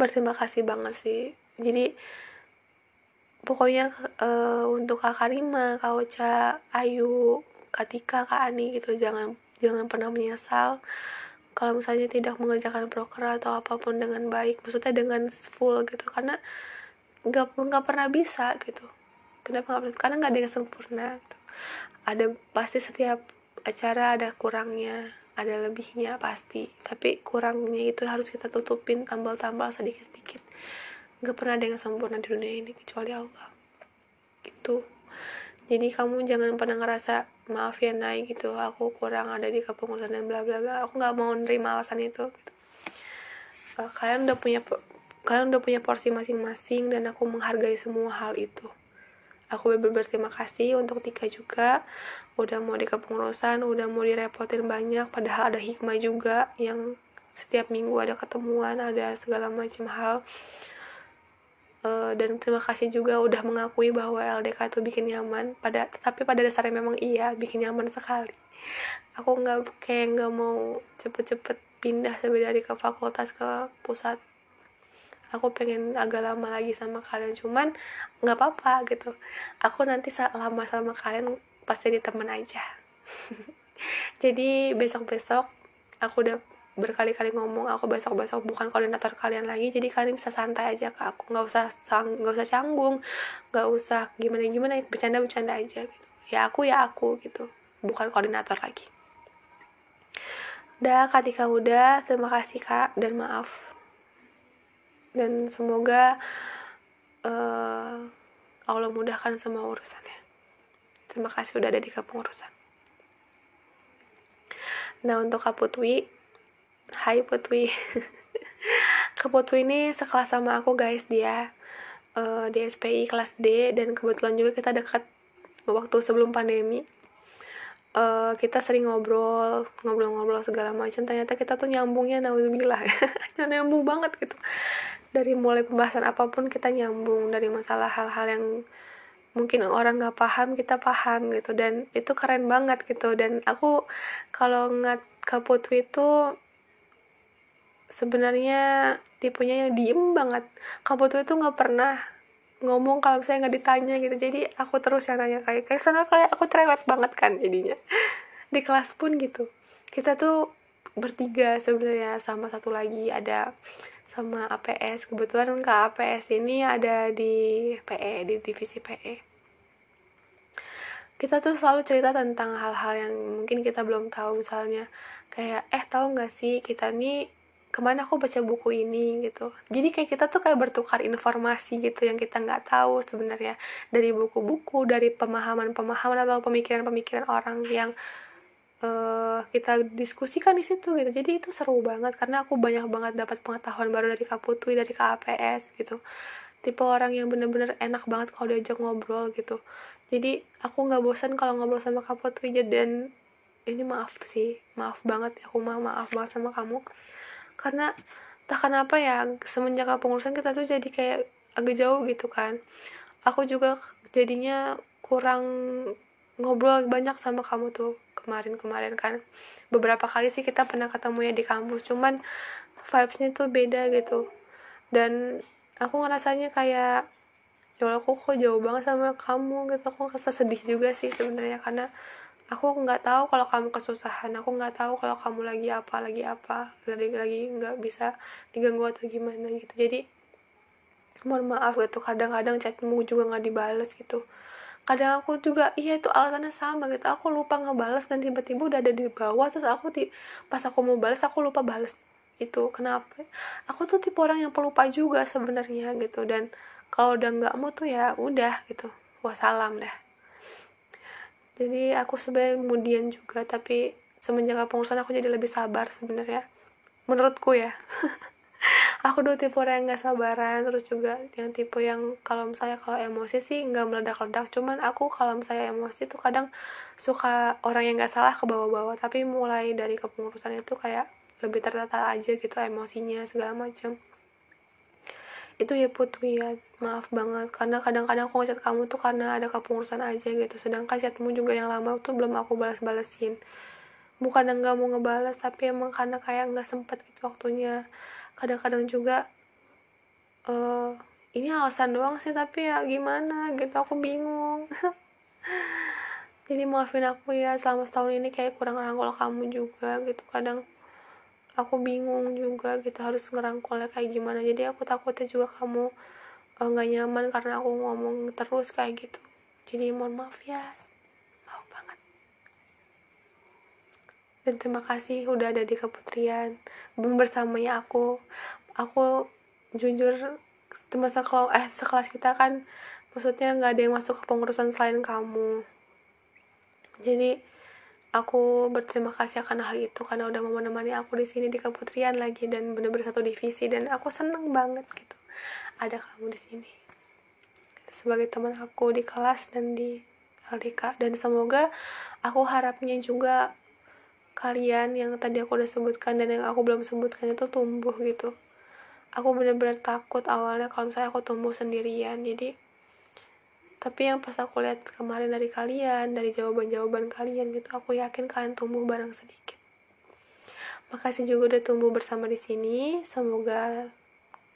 berterima kasih banget sih. Jadi pokoknya uh, untuk kak Karima, kak Ocha, Ayu, Katika, kak Ani gitu jangan jangan pernah menyesal kalau misalnya tidak mengerjakan proker atau apa pun dengan baik maksudnya dengan full gitu. Karena nggak nggak pernah bisa gitu. Kenapa nggak karena nggak ada yang sempurna gitu. ada pasti setiap acara ada kurangnya ada lebihnya pasti. Tapi kurangnya itu harus kita tutupin tambal-tambal sedikit-sedikit. Nggak pernah ada yang sempurna di dunia ini kecuali Allah. Gitu. Jadi kamu jangan pernah ngerasa maaf ya naik gitu. Aku kurang ada di kepengurusan dan bla bla bla. Aku nggak mau nerima alasan itu gitu. Uh, kalian udah punya kalian udah punya porsi masing-masing dan aku menghargai semua hal itu. Aku benar berterima kasih untuk Tika juga. Udah mau di kepengurusan udah mau direpotin banyak padahal ada hikmah juga yang setiap minggu ada ketemuan ada segala macam hal. Uh, dan terima kasih juga udah mengakui bahwa LDK itu bikin nyaman pada tapi pada dasarnya memang iya bikin nyaman sekali. Aku nggak kayak nggak mau cepet-cepet pindah sebenarnya dari ke fakultas ke pusat aku pengen agak lama lagi sama kalian cuman nggak apa-apa gitu. Aku nanti lama sama kalian pasti di temen aja. [laughs] Jadi besok-besok aku udah berkali-kali ngomong aku besok-besok bukan koordinator kalian lagi jadi kalian bisa santai aja ke aku nggak usah nggak usah canggung nggak usah gimana gimana bercanda bercanda aja gitu. Ya aku ya aku gitu bukan koordinator lagi. Udah ketika udah. Terima kasih kak. Dan maaf dan semoga uh, Allah mudahkan semua urusannya. Terima kasih udah ada di kepengurusan nah untuk Kak Putwi Hai Putwi. [laughs] Kak Putwi ini sekelas sama aku guys dia uh, di SPI kelas D dan kebetulan juga kita dekat waktu sebelum pandemi uh, kita sering ngobrol ngobrol-ngobrol segala macam. Ternyata kita tuh nyambungnya nauzubillah [laughs] nyambung banget gitu. Dari mulai pembahasan apa pun kita nyambung. Dari masalah hal-hal yang mungkin orang nggak paham kita paham gitu. Dan itu keren banget gitu. Dan aku kalau ngat ke Putwi itu sebenarnya tipenya yang diem banget. Kak itu nggak pernah ngomong kalau saya nggak ditanya gitu. Jadi aku terus yang nanya kayak kayak sana kayak aku cerewet banget kan jadinya. Di kelas pun gitu. Kita tuh bertiga sebenarnya sama satu lagi ada sama APS kebetulan ke APS ini ada di PE di divisi PE kita tuh selalu cerita tentang hal-hal yang mungkin kita belum tahu. Misalnya kayak eh tahu nggak sih kita nih ke mana aku baca buku ini? gitu. Jadi kayak kita tuh kayak bertukar informasi gitu yang kita nggak tahu sebenarnya dari buku-buku dari pemahaman-pemahaman atau pemikiran-pemikiran orang yang uh, kita diskusikan di situ gitu. Jadi itu seru banget karena aku banyak banget dapat pengetahuan baru dari Kak Putwi dari KAPS gitu. Tipe orang yang bener-bener enak banget kalau diajak ngobrol gitu. Jadi aku nggak bosan kalau ngobrol sama Kak Putri dan ini maaf sih maaf banget ya aku mah maaf banget sama kamu karena tak kenapa ya semenjak pengurusan kita tuh jadi kayak agak jauh gitu kan. Aku juga jadinya kurang ngobrol banyak sama kamu tuh kemarin-kemarin kan. Beberapa kali sih kita pernah ketemu ya di kampus cuman vibesnya tuh beda gitu. Dan aku ngerasanya kayak ya aku kok jauh banget sama kamu gitu. Aku ngerasa sedih juga sih sebenarnya karena aku nggak tahu kalau kamu kesusahan. Aku nggak tahu kalau kamu lagi apa lagi apa lagi lagi nggak bisa diganggu atau gimana gitu. Jadi mohon maaf gitu. Kadang-kadang chatmu juga nggak dibales gitu. Kadang aku juga iya itu alasannya sama gitu. Aku lupa ngebales dan tiba-tiba udah ada di bawah. Terus aku pas aku mau balas aku lupa balas itu. Kenapa? Aku tuh tipe orang yang pelupa juga sebenarnya gitu. Dan kalau udah nggak mau tuh ya udah gitu. Wassalam dah jadi aku sebenarnya kemudian juga tapi semenjak pengurusan aku jadi lebih sabar sebenarnya. Menurutku ya. [laughs] Aku dulu tipe orang yang nggak sabaran terus juga yang tipe yang kalau misalnya kalau emosi sih nggak meledak-ledak. Cuman aku kalau misalnya emosi tuh kadang suka orang yang nggak salah ke bawah-bawah. Tapi mulai dari kepengurusan itu kayak lebih tertata aja gitu emosinya segala macam itu ya putri ya maaf banget. Karena kadang-kadang aku ngechat kamu tuh karena ada kepengurusan aja gitu. Sedangkan chatmu juga yang lama tuh belum aku balas-balesin. Bukan yang nggak mau ngebales tapi emang karena kayak nggak sempet gitu waktunya. Kadang-kadang juga uh, ini alasan doang sih tapi ya gimana gitu aku bingung. [laughs] Jadi maafin aku ya selama setahun ini kayak kurang rangkul kamu juga gitu. Kadang aku bingung juga gitu harus ngerangkulnya kayak gimana. Jadi aku takutnya juga kamu eh, nggak uh, nyaman karena aku ngomong terus kayak gitu. Jadi mohon maaf ya. Maaf banget. Dan terima kasih udah ada di keputrian. Bersamanya aku. Aku jujur masa kalau eh sekelas kita kan maksudnya nggak ada yang masuk ke pengurusan selain kamu. Jadi aku berterima kasih akan hal itu karena udah mau menemani aku di sini di keputrian lagi dan bener-bener satu divisi dan aku seneng banget gitu ada kamu di sini. Sebagai teman aku di kelas dan di LDK dan semoga aku harapnya juga kalian yang tadi aku udah sebutkan dan yang aku belum sebutkan itu tumbuh gitu. Aku bener-bener takut awalnya kalau misalnya aku tumbuh sendirian jadi tapi yang pas aku lihat kemarin dari kalian dari jawaban-jawaban kalian gitu aku yakin kalian tumbuh bareng sedikit. Makasih juga udah tumbuh bersama di sini. Semoga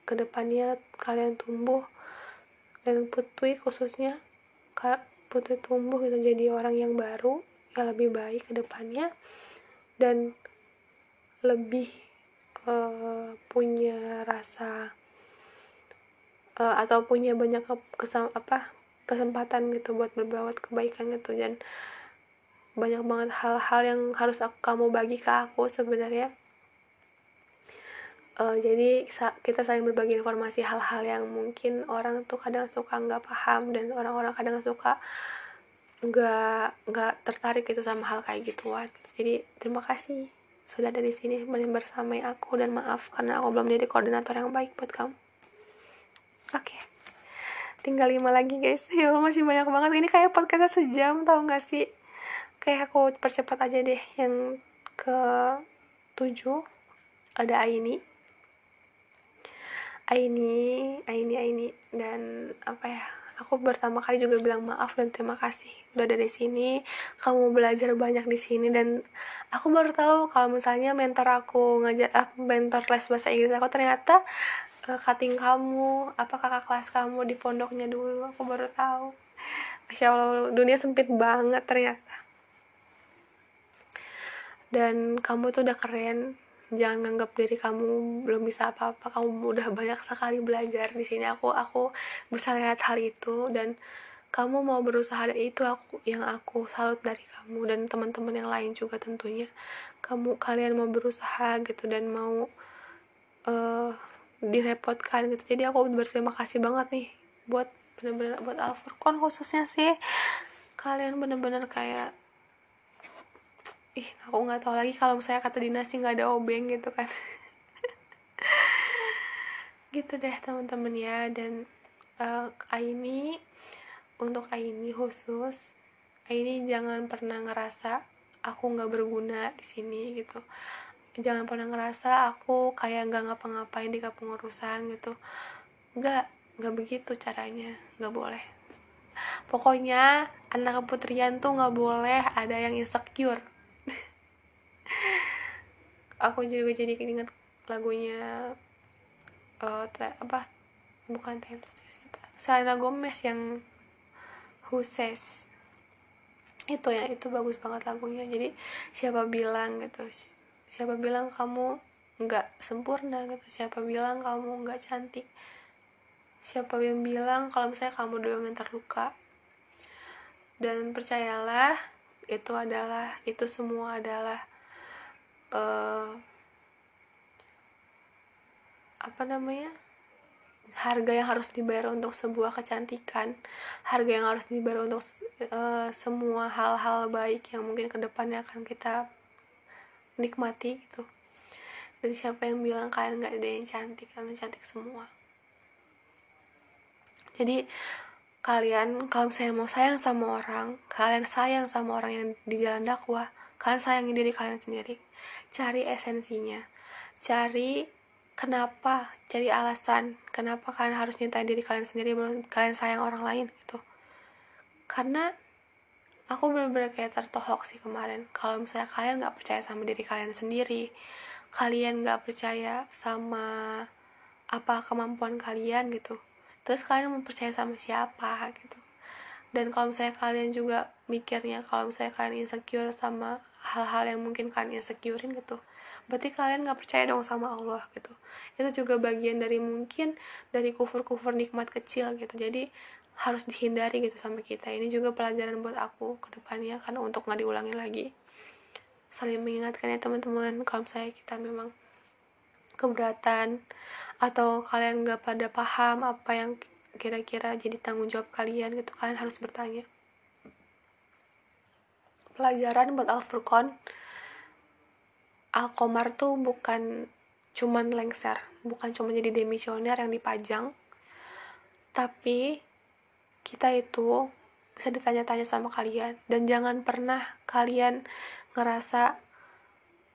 ke depannya kalian tumbuh. Dan putui khususnya kak putui tumbuh gitu jadi orang yang baru yang lebih baik ke depannya dan lebih uh, punya rasa uh, atau punya banyak kesam apa kesempatan gitu buat berbuat kebaikan gitu. Dan banyak banget hal-hal yang harus aku, kamu bagi ke aku sebenarnya. Uh, jadi kita saling berbagi informasi hal-hal yang mungkin orang tuh kadang suka nggak paham dan orang-orang kadang suka nggak nggak tertarik gitu sama hal kayak gituan. Jadi terima kasih sudah ada di sini bersama aku dan maaf karena aku belum jadi koordinator yang baik buat kamu. Oke. okay tinggal lima lagi guys. [laughs] Ya Allah masih banyak banget. Ini kayak podcastnya sejam tau gak sih? Kayak aku percepat aja deh. Yang ke tujuh ada Aini. Aini Aini Aini. Dan apa ya? Aku pertama kali juga bilang maaf dan terima kasih. Udah ada di sini. Kamu belajar banyak di sini. Dan aku baru tahu kalau misalnya mentor aku ngajar ah, mentor les bahasa Inggris aku ternyata cutting kamu? Apa kakak kelas kamu di pondoknya dulu? Aku baru tahu. Masya allah dunia sempit banget ternyata. Dan kamu tuh udah keren. Jangan nganggap diri kamu belum bisa apa-apa. Kamu udah banyak sekali belajar di sini. Aku aku bisa lihat hal itu. Dan kamu mau berusaha dan itu aku yang aku salut dari kamu dan teman-teman yang lain juga tentunya. Kamu kalian mau berusaha gitu dan mau uh, direpotkan gitu. Jadi aku berterima kasih banget nih buat bener-bener buat Alfurkon khususnya sih. Kalian bener-bener kayak ih aku nggak tahu lagi kalau misalnya kata dinasti nggak ada obeng gitu kan. [laughs] Gitu deh teman-teman ya. Dan uh, ini untuk ini khusus ini jangan pernah ngerasa aku nggak berguna di sini gitu jangan pernah ngerasa aku kayak nggak ngapa-ngapain di kepengurusan gitu. Nggak nggak begitu caranya nggak boleh. Pokoknya anak keputrian tuh nggak boleh ada yang insecure. [laughs] Aku juga jadi inget lagunya uh, apa bukan Taylor siapa Selena Gomez yang Who Says itu ya itu bagus banget lagunya. Jadi siapa bilang gitu siapa bilang kamu nggak sempurna gitu? Siapa bilang kamu nggak cantik? Siapa yang bilang kalau misalnya kamu doang yang terluka? Dan percayalah itu adalah itu semua adalah uh, apa namanya? Harga yang harus dibayar untuk sebuah kecantikan. Harga yang harus dibayar untuk uh, semua hal-hal baik yang mungkin ke depannya akan kita nikmati gitu. Dan siapa yang bilang kalian nggak ada yang cantik kalian cantik semua. Jadi kalian kalau saya mau sayang sama orang kalian sayang sama orang yang di jalan dakwah kalian sayangi diri kalian sendiri. Cari esensinya. Cari kenapa cari alasan kenapa kalian harus nyintai diri kalian sendiri belum kalian sayang orang lain gitu. Karena aku bener-bener kayak tertohok sih kemarin. Kalau misalnya kalian nggak percaya sama diri kalian sendiri kalian nggak percaya sama apa kemampuan kalian gitu terus kalian mau percaya sama siapa gitu. Dan kalau misalnya kalian juga mikirnya kalau misalnya kalian insecure sama hal-hal yang mungkin kalian insecurein gitu berarti kalian nggak percaya dong sama Allah gitu. Itu juga bagian dari mungkin dari kufur-kufur nikmat kecil gitu. Jadi harus dihindari gitu sama kita. Ini juga pelajaran buat aku ke depannya karena untuk nggak diulangi lagi. Saling mengingatkan ya teman-teman kalau saya kita memang keberatan atau kalian nggak pada paham apa yang kira-kira jadi tanggung jawab kalian gitu kalian harus bertanya. Pelajaran buat Al-Furqan Alkomar tuh bukan cuman lengser, bukan cuma jadi demisioner yang dipajang, tapi kita itu bisa ditanya-tanya sama kalian. Dan jangan pernah kalian ngerasa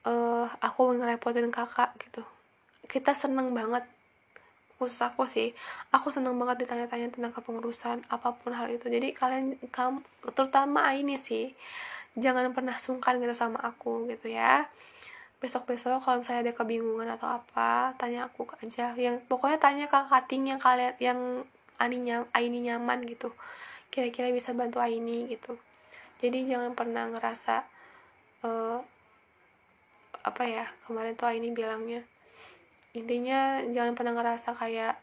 uh, aku ngerepotin kakak gitu. Kita seneng banget. Khusus aku sih aku seneng banget ditanya-tanya tentang kepengurusan apa pun hal itu. Jadi kalian kamu terutama ini sih jangan pernah sungkan gitu sama aku gitu ya. Besok-besok kalau misalnya ada kebingungan atau apa tanya aku aja. Yang pokoknya tanya ke cutting yang kalian yang Aini nyaman gitu. Kira-kira bisa bantu Aini gitu. Jadi jangan pernah ngerasa uh, apa ya kemarin tuh Aini bilangnya intinya jangan pernah ngerasa kayak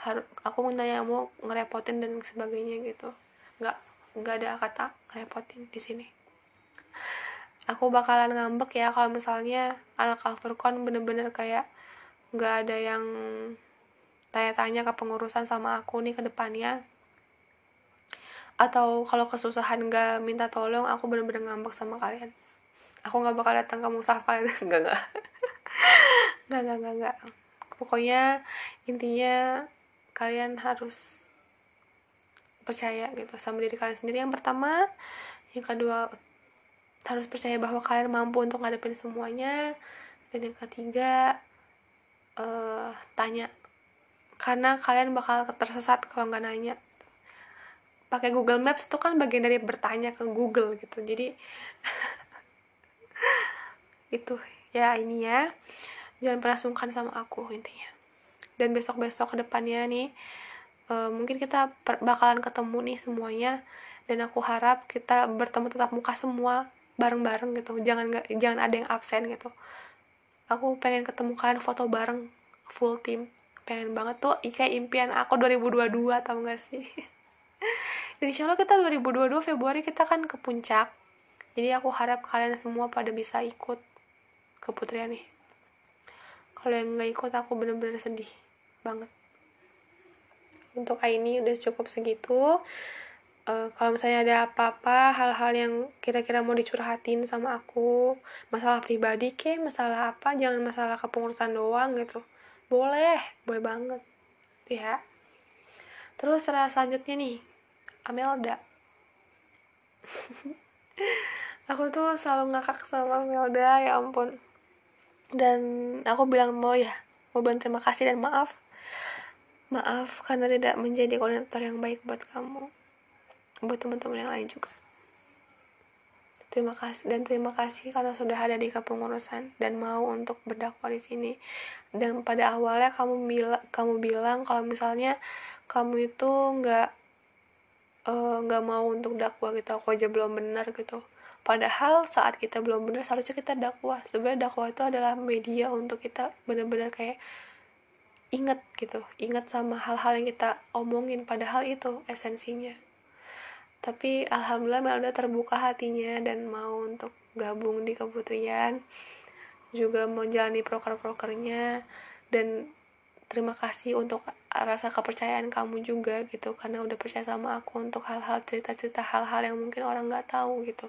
harus aku nanya mau ngerepotin dan sebagainya gitu. Nggak nggak ada kata ngerepotin di sini. Aku bakalan ngambek ya kalau misalnya anak Alfurkon bener-bener kayak nggak ada yang tanya-tanya ke pengurusan sama aku nih ke depannya. Atau kalau kesusahan nggak minta tolong aku bener-bener ngambek sama kalian. Aku nggak bakal datang ke musaf [laughs] kalian nggak. Nggak nggak nggak nggak. Pokoknya intinya kalian harus percaya gitu sama diri kalian sendiri. Yang pertama yang kedua harus percaya bahwa kalian mampu untuk ngadepin semuanya. Dan yang ketiga uh, tanya karena kalian bakal tersesat kalau nggak nanya. Pakai Google Maps itu kan bagian dari bertanya ke Google gitu. Jadi [laughs] itu ya ini ya. Jangan pernah sungkan sama aku intinya. Dan besok besok ke depannya nih uh, mungkin kita bakalan ketemu nih semuanya. Dan aku harap kita bertemu tetap muka semua bareng-bareng gitu. Jangan nggak jangan ada yang absen gitu. Aku pengen ketemu kalian foto bareng full team pengen banget tuh kayak impian aku 2022 tau gak sih? [laughs] Dan insya Allah kita 2022 Februari kita kan ke puncak. Jadi aku harap kalian semua pada bisa ikut ke Putrian nih kalau yang nggak ikut aku bener-bener sedih banget. Untuk ini udah cukup segitu. Uh, kalau misalnya ada apa-apa hal-hal yang kira-kira mau dicurhatin sama aku masalah pribadi ke masalah apa jangan masalah kepengurusan doang gitu boleh boleh banget ya terus terus selanjutnya nih Amelda [laughs] aku tuh selalu ngakak sama Amelda ya ampun dan aku bilang mau ya mau bilang terima kasih dan maaf Maaf karena tidak menjadi koordinator yang baik buat kamu. Buat teman-teman yang lain juga. Terima kasih dan terima kasih karena sudah ada di kepengurusan dan mau untuk berdakwah di sini. Dan pada awalnya kamu bilang kamu bilang kalau misalnya kamu itu nggak eh, nggak uh, mau untuk dakwah gitu aku aja belum benar gitu. Padahal saat kita belum benar seharusnya kita dakwah. Sebenarnya dakwah itu adalah media untuk kita benar-benar kayak ingat gitu ingat sama hal-hal yang kita omongin. Padahal itu esensinya tapi alhamdulillah Melda terbuka hatinya dan mau untuk gabung di keputrian juga mau jalani proker-prokernya. Dan terima kasih untuk rasa kepercayaan kamu juga gitu karena udah percaya sama aku untuk hal-hal cerita-cerita hal-hal yang mungkin orang nggak tahu gitu.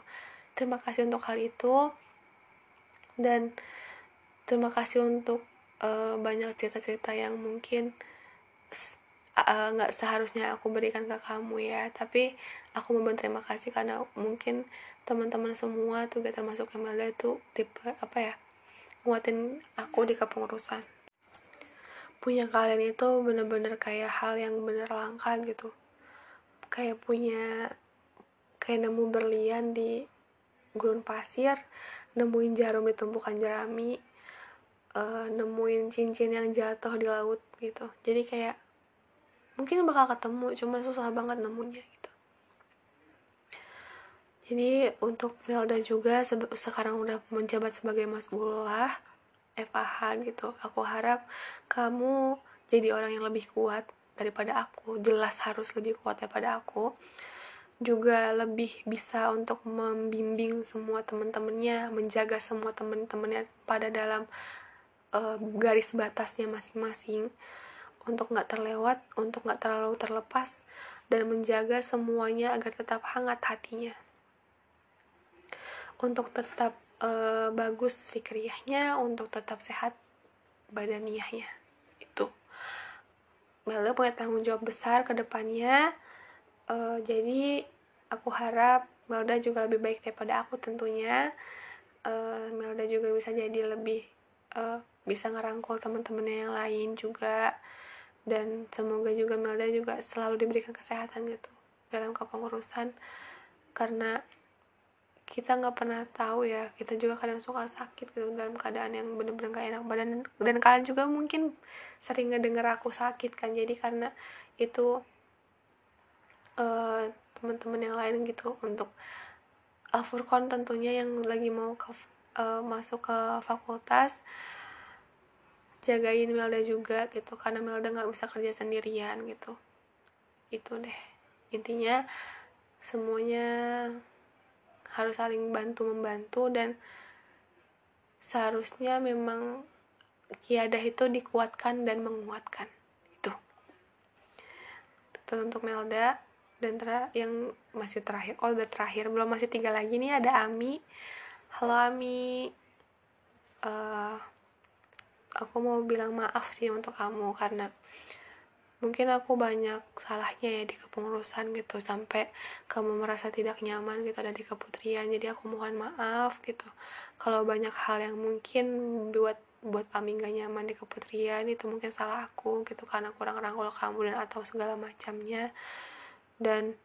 Terima kasih untuk hal itu. Dan terima kasih untuk uh, banyak cerita-cerita yang mungkin nggak uh, seharusnya aku berikan ke kamu ya. Tapi aku mau berterima kasih karena mungkin teman-teman semua tuh gak termasuk Kemalda itu tipe apa ya nguatin aku di kepengurusan punya kalian itu bener-bener kayak hal yang bener langka gitu. Kayak punya kayak nemu berlian di gurun pasir nemuin jarum di tumpukan jerami uh, nemuin cincin yang jatuh di laut gitu. Jadi kayak mungkin bakal ketemu cuma susah banget nemunya gitu. Jadi untuk Melda juga sekarang udah menjabat sebagai masbulah FAH gitu. Aku harap kamu jadi orang yang lebih kuat daripada aku. Jelas harus lebih kuat daripada aku. Juga lebih bisa untuk membimbing semua teman-temannya menjaga semua teman-temannya pada dalam uh, garis batasnya masing-masing untuk nggak terlewat, untuk nggak terlalu terlepas, dan menjaga semuanya agar tetap hangat hatinya. Untuk tetap uh, bagus fikriyahnya, untuk tetap sehat badaniyahnya. Itu. Melda punya tanggung jawab besar ke depannya. Uh, jadi aku harap Melda juga lebih baik daripada aku tentunya. Uh, Melda juga bisa jadi lebih uh, bisa ngerangkul teman-temannya yang lain juga dan semoga juga Melda juga selalu diberikan kesehatan gitu dalam kepengurusan. Karena kita nggak pernah tahu ya kita juga kadang suka sakit gitu dalam keadaan yang bener-bener gak enak badan. Dan kalian juga mungkin sering ngedenger aku sakit kan jadi karena itu uh, teman-teman yang lain gitu untuk Alfurkon tentunya yang lagi mau ke uh, masuk ke fakultas jagain Melda juga gitu karena Melda nggak bisa kerja sendirian gitu. Itu deh. Intinya semuanya harus saling bantu membantu dan seharusnya memang kiadah itu dikuatkan dan menguatkan. Itu. Itu untuk Melda. Dan ter yang masih terakhir oh udah terakhir belum masih tiga lagi nih ada Ami. Halo Ami. Uh, aku mau bilang maaf sih untuk kamu karena mungkin aku banyak salahnya ya di kepengurusan gitu sampai kamu merasa tidak nyaman gitu ada di keputrian. Jadi aku mohon maaf gitu. Kalau banyak hal yang mungkin buat buat kami gak nyaman di keputrian itu mungkin salah aku gitu karena kurang rangkul kamu dan atau segala macamnya. Dan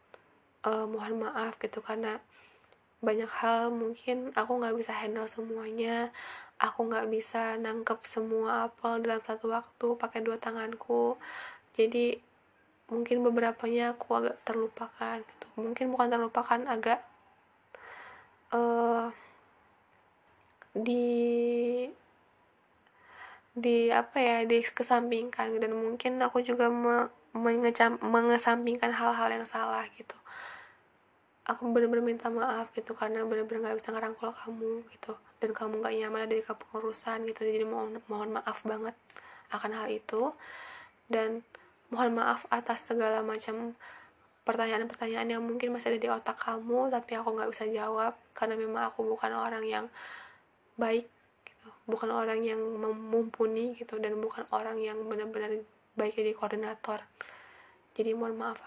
uh, mohon maaf gitu karena banyak hal mungkin aku nggak bisa handle semuanya aku nggak bisa nangkep semua apel dalam satu waktu pakai dua tanganku. Jadi mungkin beberapanya aku agak terlupakan gitu. Mungkin bukan terlupakan agak uh, di di apa ya di kesampingkan dan mungkin aku juga me, mengecam mengesampingkan hal-hal yang salah gitu. Aku bener-bener minta maaf gitu karena bener-bener gak bisa ngerangkul kamu gitu dan kamu gak nyaman dari kepengurusan gitu jadi mohon mohon maaf banget akan hal itu. Dan mohon maaf atas segala macam pertanyaan-pertanyaan yang mungkin masih ada di otak kamu tapi aku nggak bisa jawab karena memang aku bukan orang yang baik gitu. Bukan orang yang mumpuni gitu dan bukan orang yang benar-benar baik jadi koordinator. Jadi mohon maaf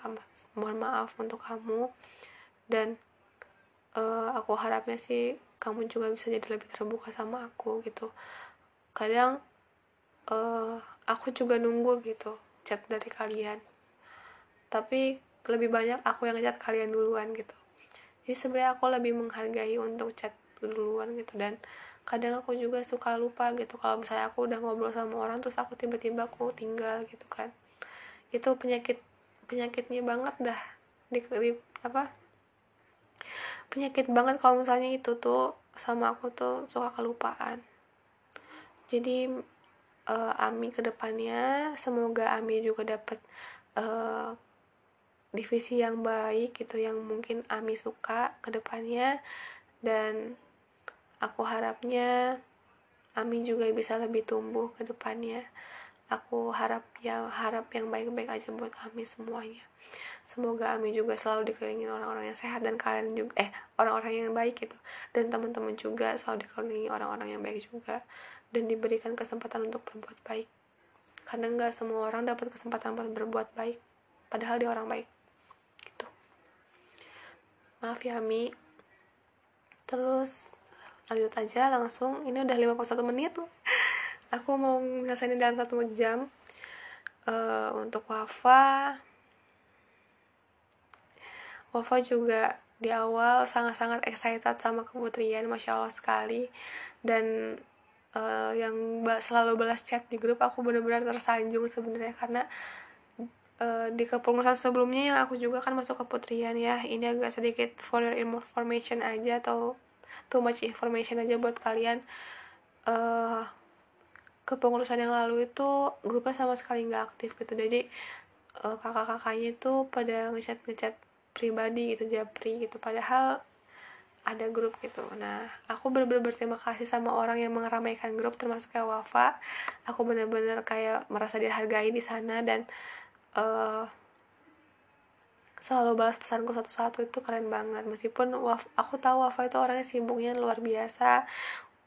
mohon maaf untuk kamu. Dan uh, aku harapnya sih kamu juga bisa jadi lebih terbuka sama aku gitu. Kadang uh, aku juga nunggu gitu chat dari kalian. Tapi lebih banyak aku yang chat kalian duluan gitu. Jadi sebenarnya aku lebih menghargai untuk chat duluan gitu. Dan kadang aku juga suka lupa gitu. Kalau misalnya aku udah ngobrol sama orang terus aku tiba-tiba aku tinggal gitu kan. Itu penyakit penyakitnya banget dah di, di apa penyakit banget kalau misalnya itu tuh sama aku tuh suka kelupaan. Jadi uh, Ami ke depannya semoga Ami juga dapat uh, divisi yang baik gitu yang mungkin Ami suka ke depannya dan aku harapnya Ami juga bisa lebih tumbuh ke depannya. Aku harap ya harap yang baik-baik aja buat Ami semuanya semoga Ami juga selalu dikelilingi orang-orang yang sehat dan kalian juga eh orang-orang yang baik gitu. Dan teman-teman juga selalu dikelilingi orang-orang yang baik juga. Dan diberikan kesempatan untuk berbuat baik. Karena nggak semua orang dapat kesempatan buat berbuat baik. Padahal dia orang baik. Gitu. Maaf ya Ami. Terus lanjut aja langsung. Ini udah 51 menit loh. Aku mau nyelesain dalam satu jam. Uh, untuk Wafa Wafa juga di awal sangat-sangat excited sama keputrian Masya Allah sekali. Dan uh, yang selalu balas chat di grup aku benar-benar tersanjung sebenarnya karena uh, di kepengurusan sebelumnya yang aku juga kan masuk keputrian ya. Ini agak sedikit for your information aja atau too much information aja buat kalian. Uh, kepengurusan yang lalu itu grupnya sama sekali nggak aktif gitu. Jadi uh, kakak-kakaknya itu pada ngechat ngechat pribadi gitu japri gitu. Padahal ada grup gitu. Nah aku bener-bener berterima kasih sama orang yang mengeramaikan grup termasuk kayak Wafa. Aku bener-bener kayak merasa dihargai di sana dan uh, selalu balas pesanku satu-satu. Itu keren banget. Meskipun Waf, aku tahu Wafa itu orangnya sibuknya luar biasa.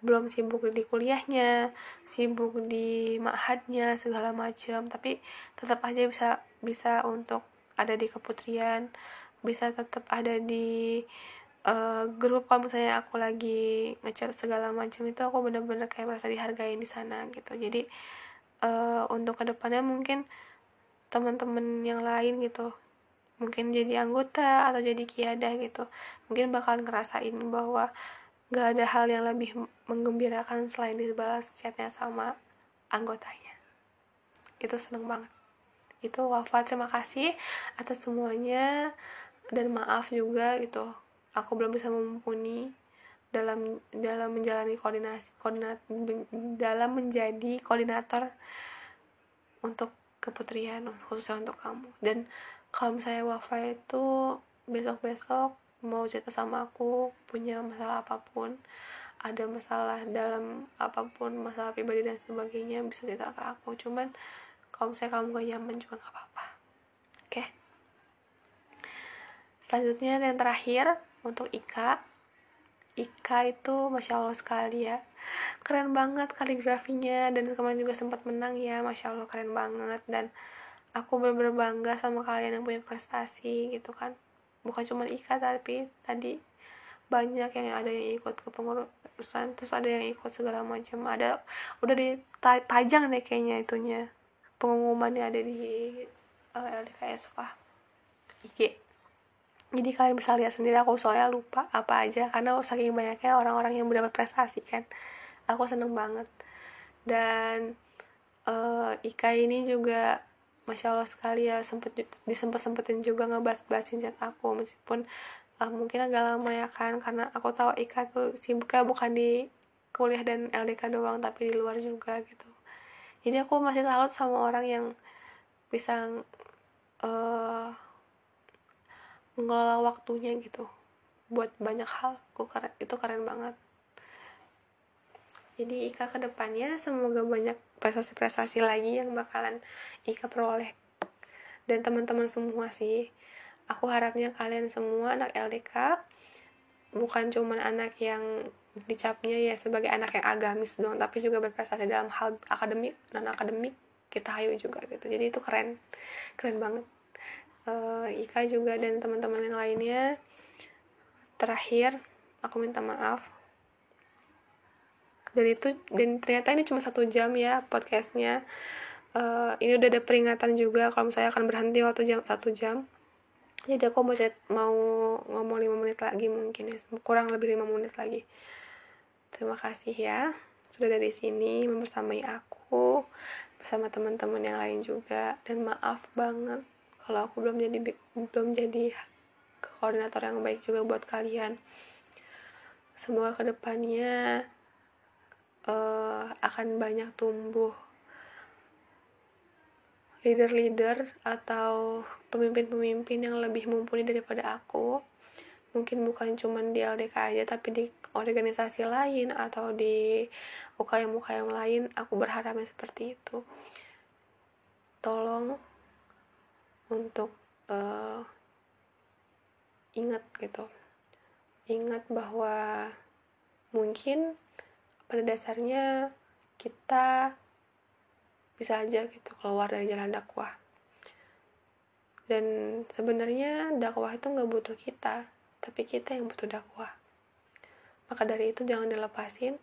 Belum sibuk di kuliahnya sibuk di ma'hadnya segala macam. Tapi tetap aja bisa bisa untuk ada di keputrian bisa tetap ada di uh, grup kalau misalnya aku lagi ngechat segala macam itu aku bener-bener kayak merasa dihargai di sana gitu. Jadi uh, untuk ke depannya mungkin teman-teman yang lain gitu mungkin jadi anggota atau jadi kiadah gitu mungkin bakal ngerasain bahwa gak ada hal yang lebih menggembirakan selain dibalas chatnya sama anggotanya. Itu seneng banget. Itu Wafa terima kasih atas semuanya dan maaf juga gitu. Aku belum bisa mumpuni dalam dalam menjalani koordinasi koordinat dalam menjadi koordinator untuk keputrian khususnya untuk kamu. Dan kalau misalnya Wafa itu besok-besok mau cerita sama aku punya masalah apa pun ada masalah dalam apa pun masalah pribadi dan sebagainya bisa cerita ke aku. Cuman kalau misalnya kamu gak nyaman juga gak apa-apa oke okay? Selanjutnya yang terakhir untuk Ika. Ika itu masya Allah sekali ya. Keren banget kaligrafinya dan kemarin juga sempat menang ya. Masya Allah keren banget. Dan aku bener-bener bangga sama kalian yang punya prestasi gitu kan. Bukan cuma Ika tapi tadi banyak yang ada yang ikut ke pengurusan terus ada yang ikut segala macam. Ada udah dipajang deh kayaknya itunya. Pengumumannya ada di uh, eh, LDKS Wah IG jadi kalian bisa lihat sendiri aku soalnya lupa apa aja karena saking banyaknya orang-orang yang mendapat prestasi kan. Aku seneng banget. Dan uh, Ika ini juga masya Allah sekali ya sempet disempet sempetin juga ngebahas bahasin chat aku meskipun uh, mungkin agak lama ya kan. Karena aku tahu Ika tuh sibuknya bukan di kuliah dan LDK doang tapi di luar juga gitu. Jadi aku masih salut sama orang yang bisa uh, ngelola waktunya gitu. Buat banyak hal aku keren itu keren banget. Jadi Ika ke depannya semoga banyak prestasi-prestasi lagi yang bakalan Ika peroleh. Dan teman-teman semua sih aku harapnya kalian semua anak LDK bukan cuman anak yang dicapnya ya sebagai anak yang agamis dong tapi juga berprestasi dalam hal akademik non akademik kita hayu juga gitu. Jadi itu keren. Keren banget uh, Ika juga dan teman-teman yang lainnya. Terakhir aku minta maaf. Dan itu dan ternyata ini cuma satu jam ya podcastnya. Uh, ini udah ada peringatan juga kalau misalnya akan berhenti waktu jam satu jam. Jadi aku mau mau ngomong lima menit lagi mungkin ya kurang lebih lima menit lagi. Terima kasih ya sudah dari sini membersamai aku bersama teman-teman yang lain juga. Dan maaf banget kalau aku belum jadi belum jadi koordinator yang baik juga buat kalian. Semoga ke depannya uh, akan banyak tumbuh leader-leader atau pemimpin-pemimpin yang lebih mumpuni daripada aku. Mungkin bukan cuma di LDK aja tapi di organisasi lain atau di UKM-UKM lain aku berharapnya seperti itu. Tolong untuk uh, ingat gitu. Ingat bahwa mungkin pada dasarnya kita bisa aja gitu keluar dari jalan dakwah. Dan sebenarnya dakwah itu nggak butuh kita tapi kita yang butuh dakwah. Maka dari itu jangan dilepasin.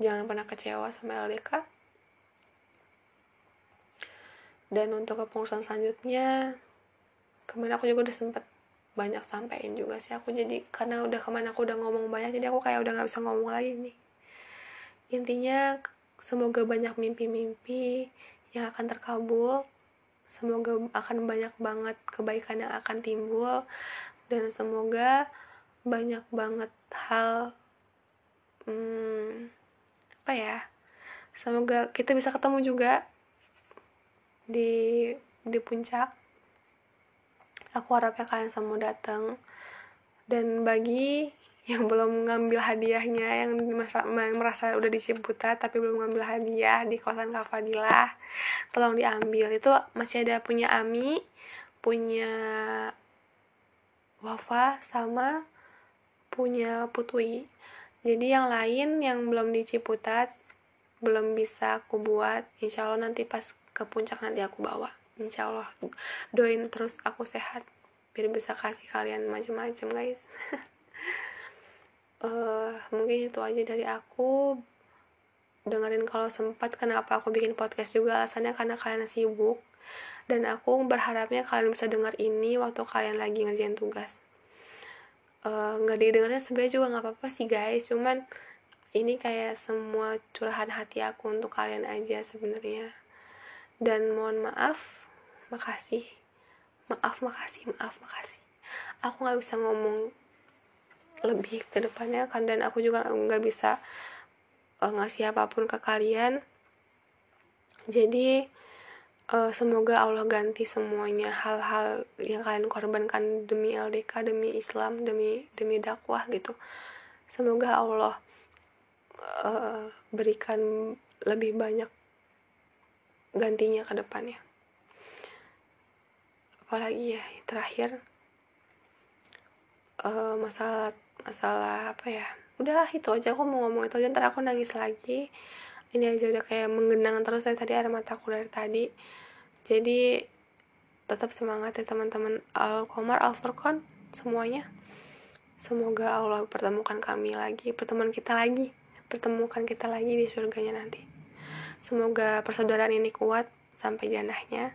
Jangan pernah kecewa sama LDK dan untuk kepengurusan selanjutnya kemarin aku juga udah sempet banyak sampein juga sih aku jadi karena udah ke mana aku udah ngomong banyak jadi aku kayak udah nggak bisa ngomong lagi nih intinya Semoga banyak mimpi-mimpi yang akan terkabul. Semoga akan banyak banget kebaikan yang akan timbul dan semoga banyak banget hal hmm, apa ya? Semoga kita bisa ketemu juga di di puncak. Aku harapnya kalian semua datang. Dan bagi [laughs] yang belum ngambil hadiahnya yang merasa, udah di Ciputat tapi belum ngambil hadiah di kawasan Kafadilah tolong diambil. Itu masih ada punya Ami punya Wafa sama punya Putwi jadi yang lain yang belum di Ciputat belum bisa aku buat. Insya Allah nanti pas ke puncak nanti aku bawa. Insya Allah doain terus aku sehat biar bisa kasih kalian macam-macam guys. Uh, [laughs] mungkin itu aja dari aku. Dengerin kalau sempat kenapa aku bikin podcast juga? Alasannya karena kalian sibuk. Dan aku berharapnya kalian bisa dengar ini waktu kalian lagi ngerjain tugas. Eh, nggak uh, didengarnya sebenarnya juga nggak apa-apa sih guys. Cuman ini kayak semua curahan hati aku untuk kalian aja sebenarnya dan mohon maaf makasih. Maaf makasih maaf makasih. Aku nggak bisa ngomong lebih ke depannya kan dan aku juga nggak bisa uh, ngasih apa pun ke kalian. Jadi uh, semoga Allah ganti semuanya hal-hal yang kalian korbankan demi LDK demi Islam demi demi dakwah gitu. Semoga Allah uh, berikan lebih banyak gantinya ke depannya. Apalagi ya terakhir uh, masalah masalah apa ya udah itu aja aku mau ngomong itu aja ntar aku nangis lagi. Ini aja udah kayak menggenang terus dari tadi air mataku dari tadi. Jadi tetap semangat ya teman-teman. Al Komar Al Furqan semuanya. Semoga Allah pertemukan kami lagi pertemuan kita lagi pertemukan kita lagi di surganya nanti semoga persaudaraan ini kuat sampai janahnya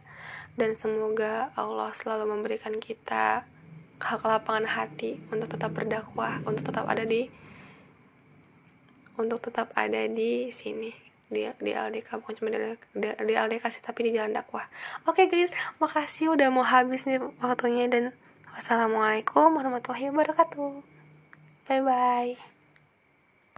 dan semoga Allah selalu memberikan kita kelapangan hati untuk tetap berdakwah untuk tetap ada di untuk tetap ada di sini di di LDK bukan cuma di, di, di sih tapi di jalan dakwah. Oke okay, guys makasih udah mau habis nih waktunya dan wassalamualaikum warahmatullahi wabarakatuh. Bye bye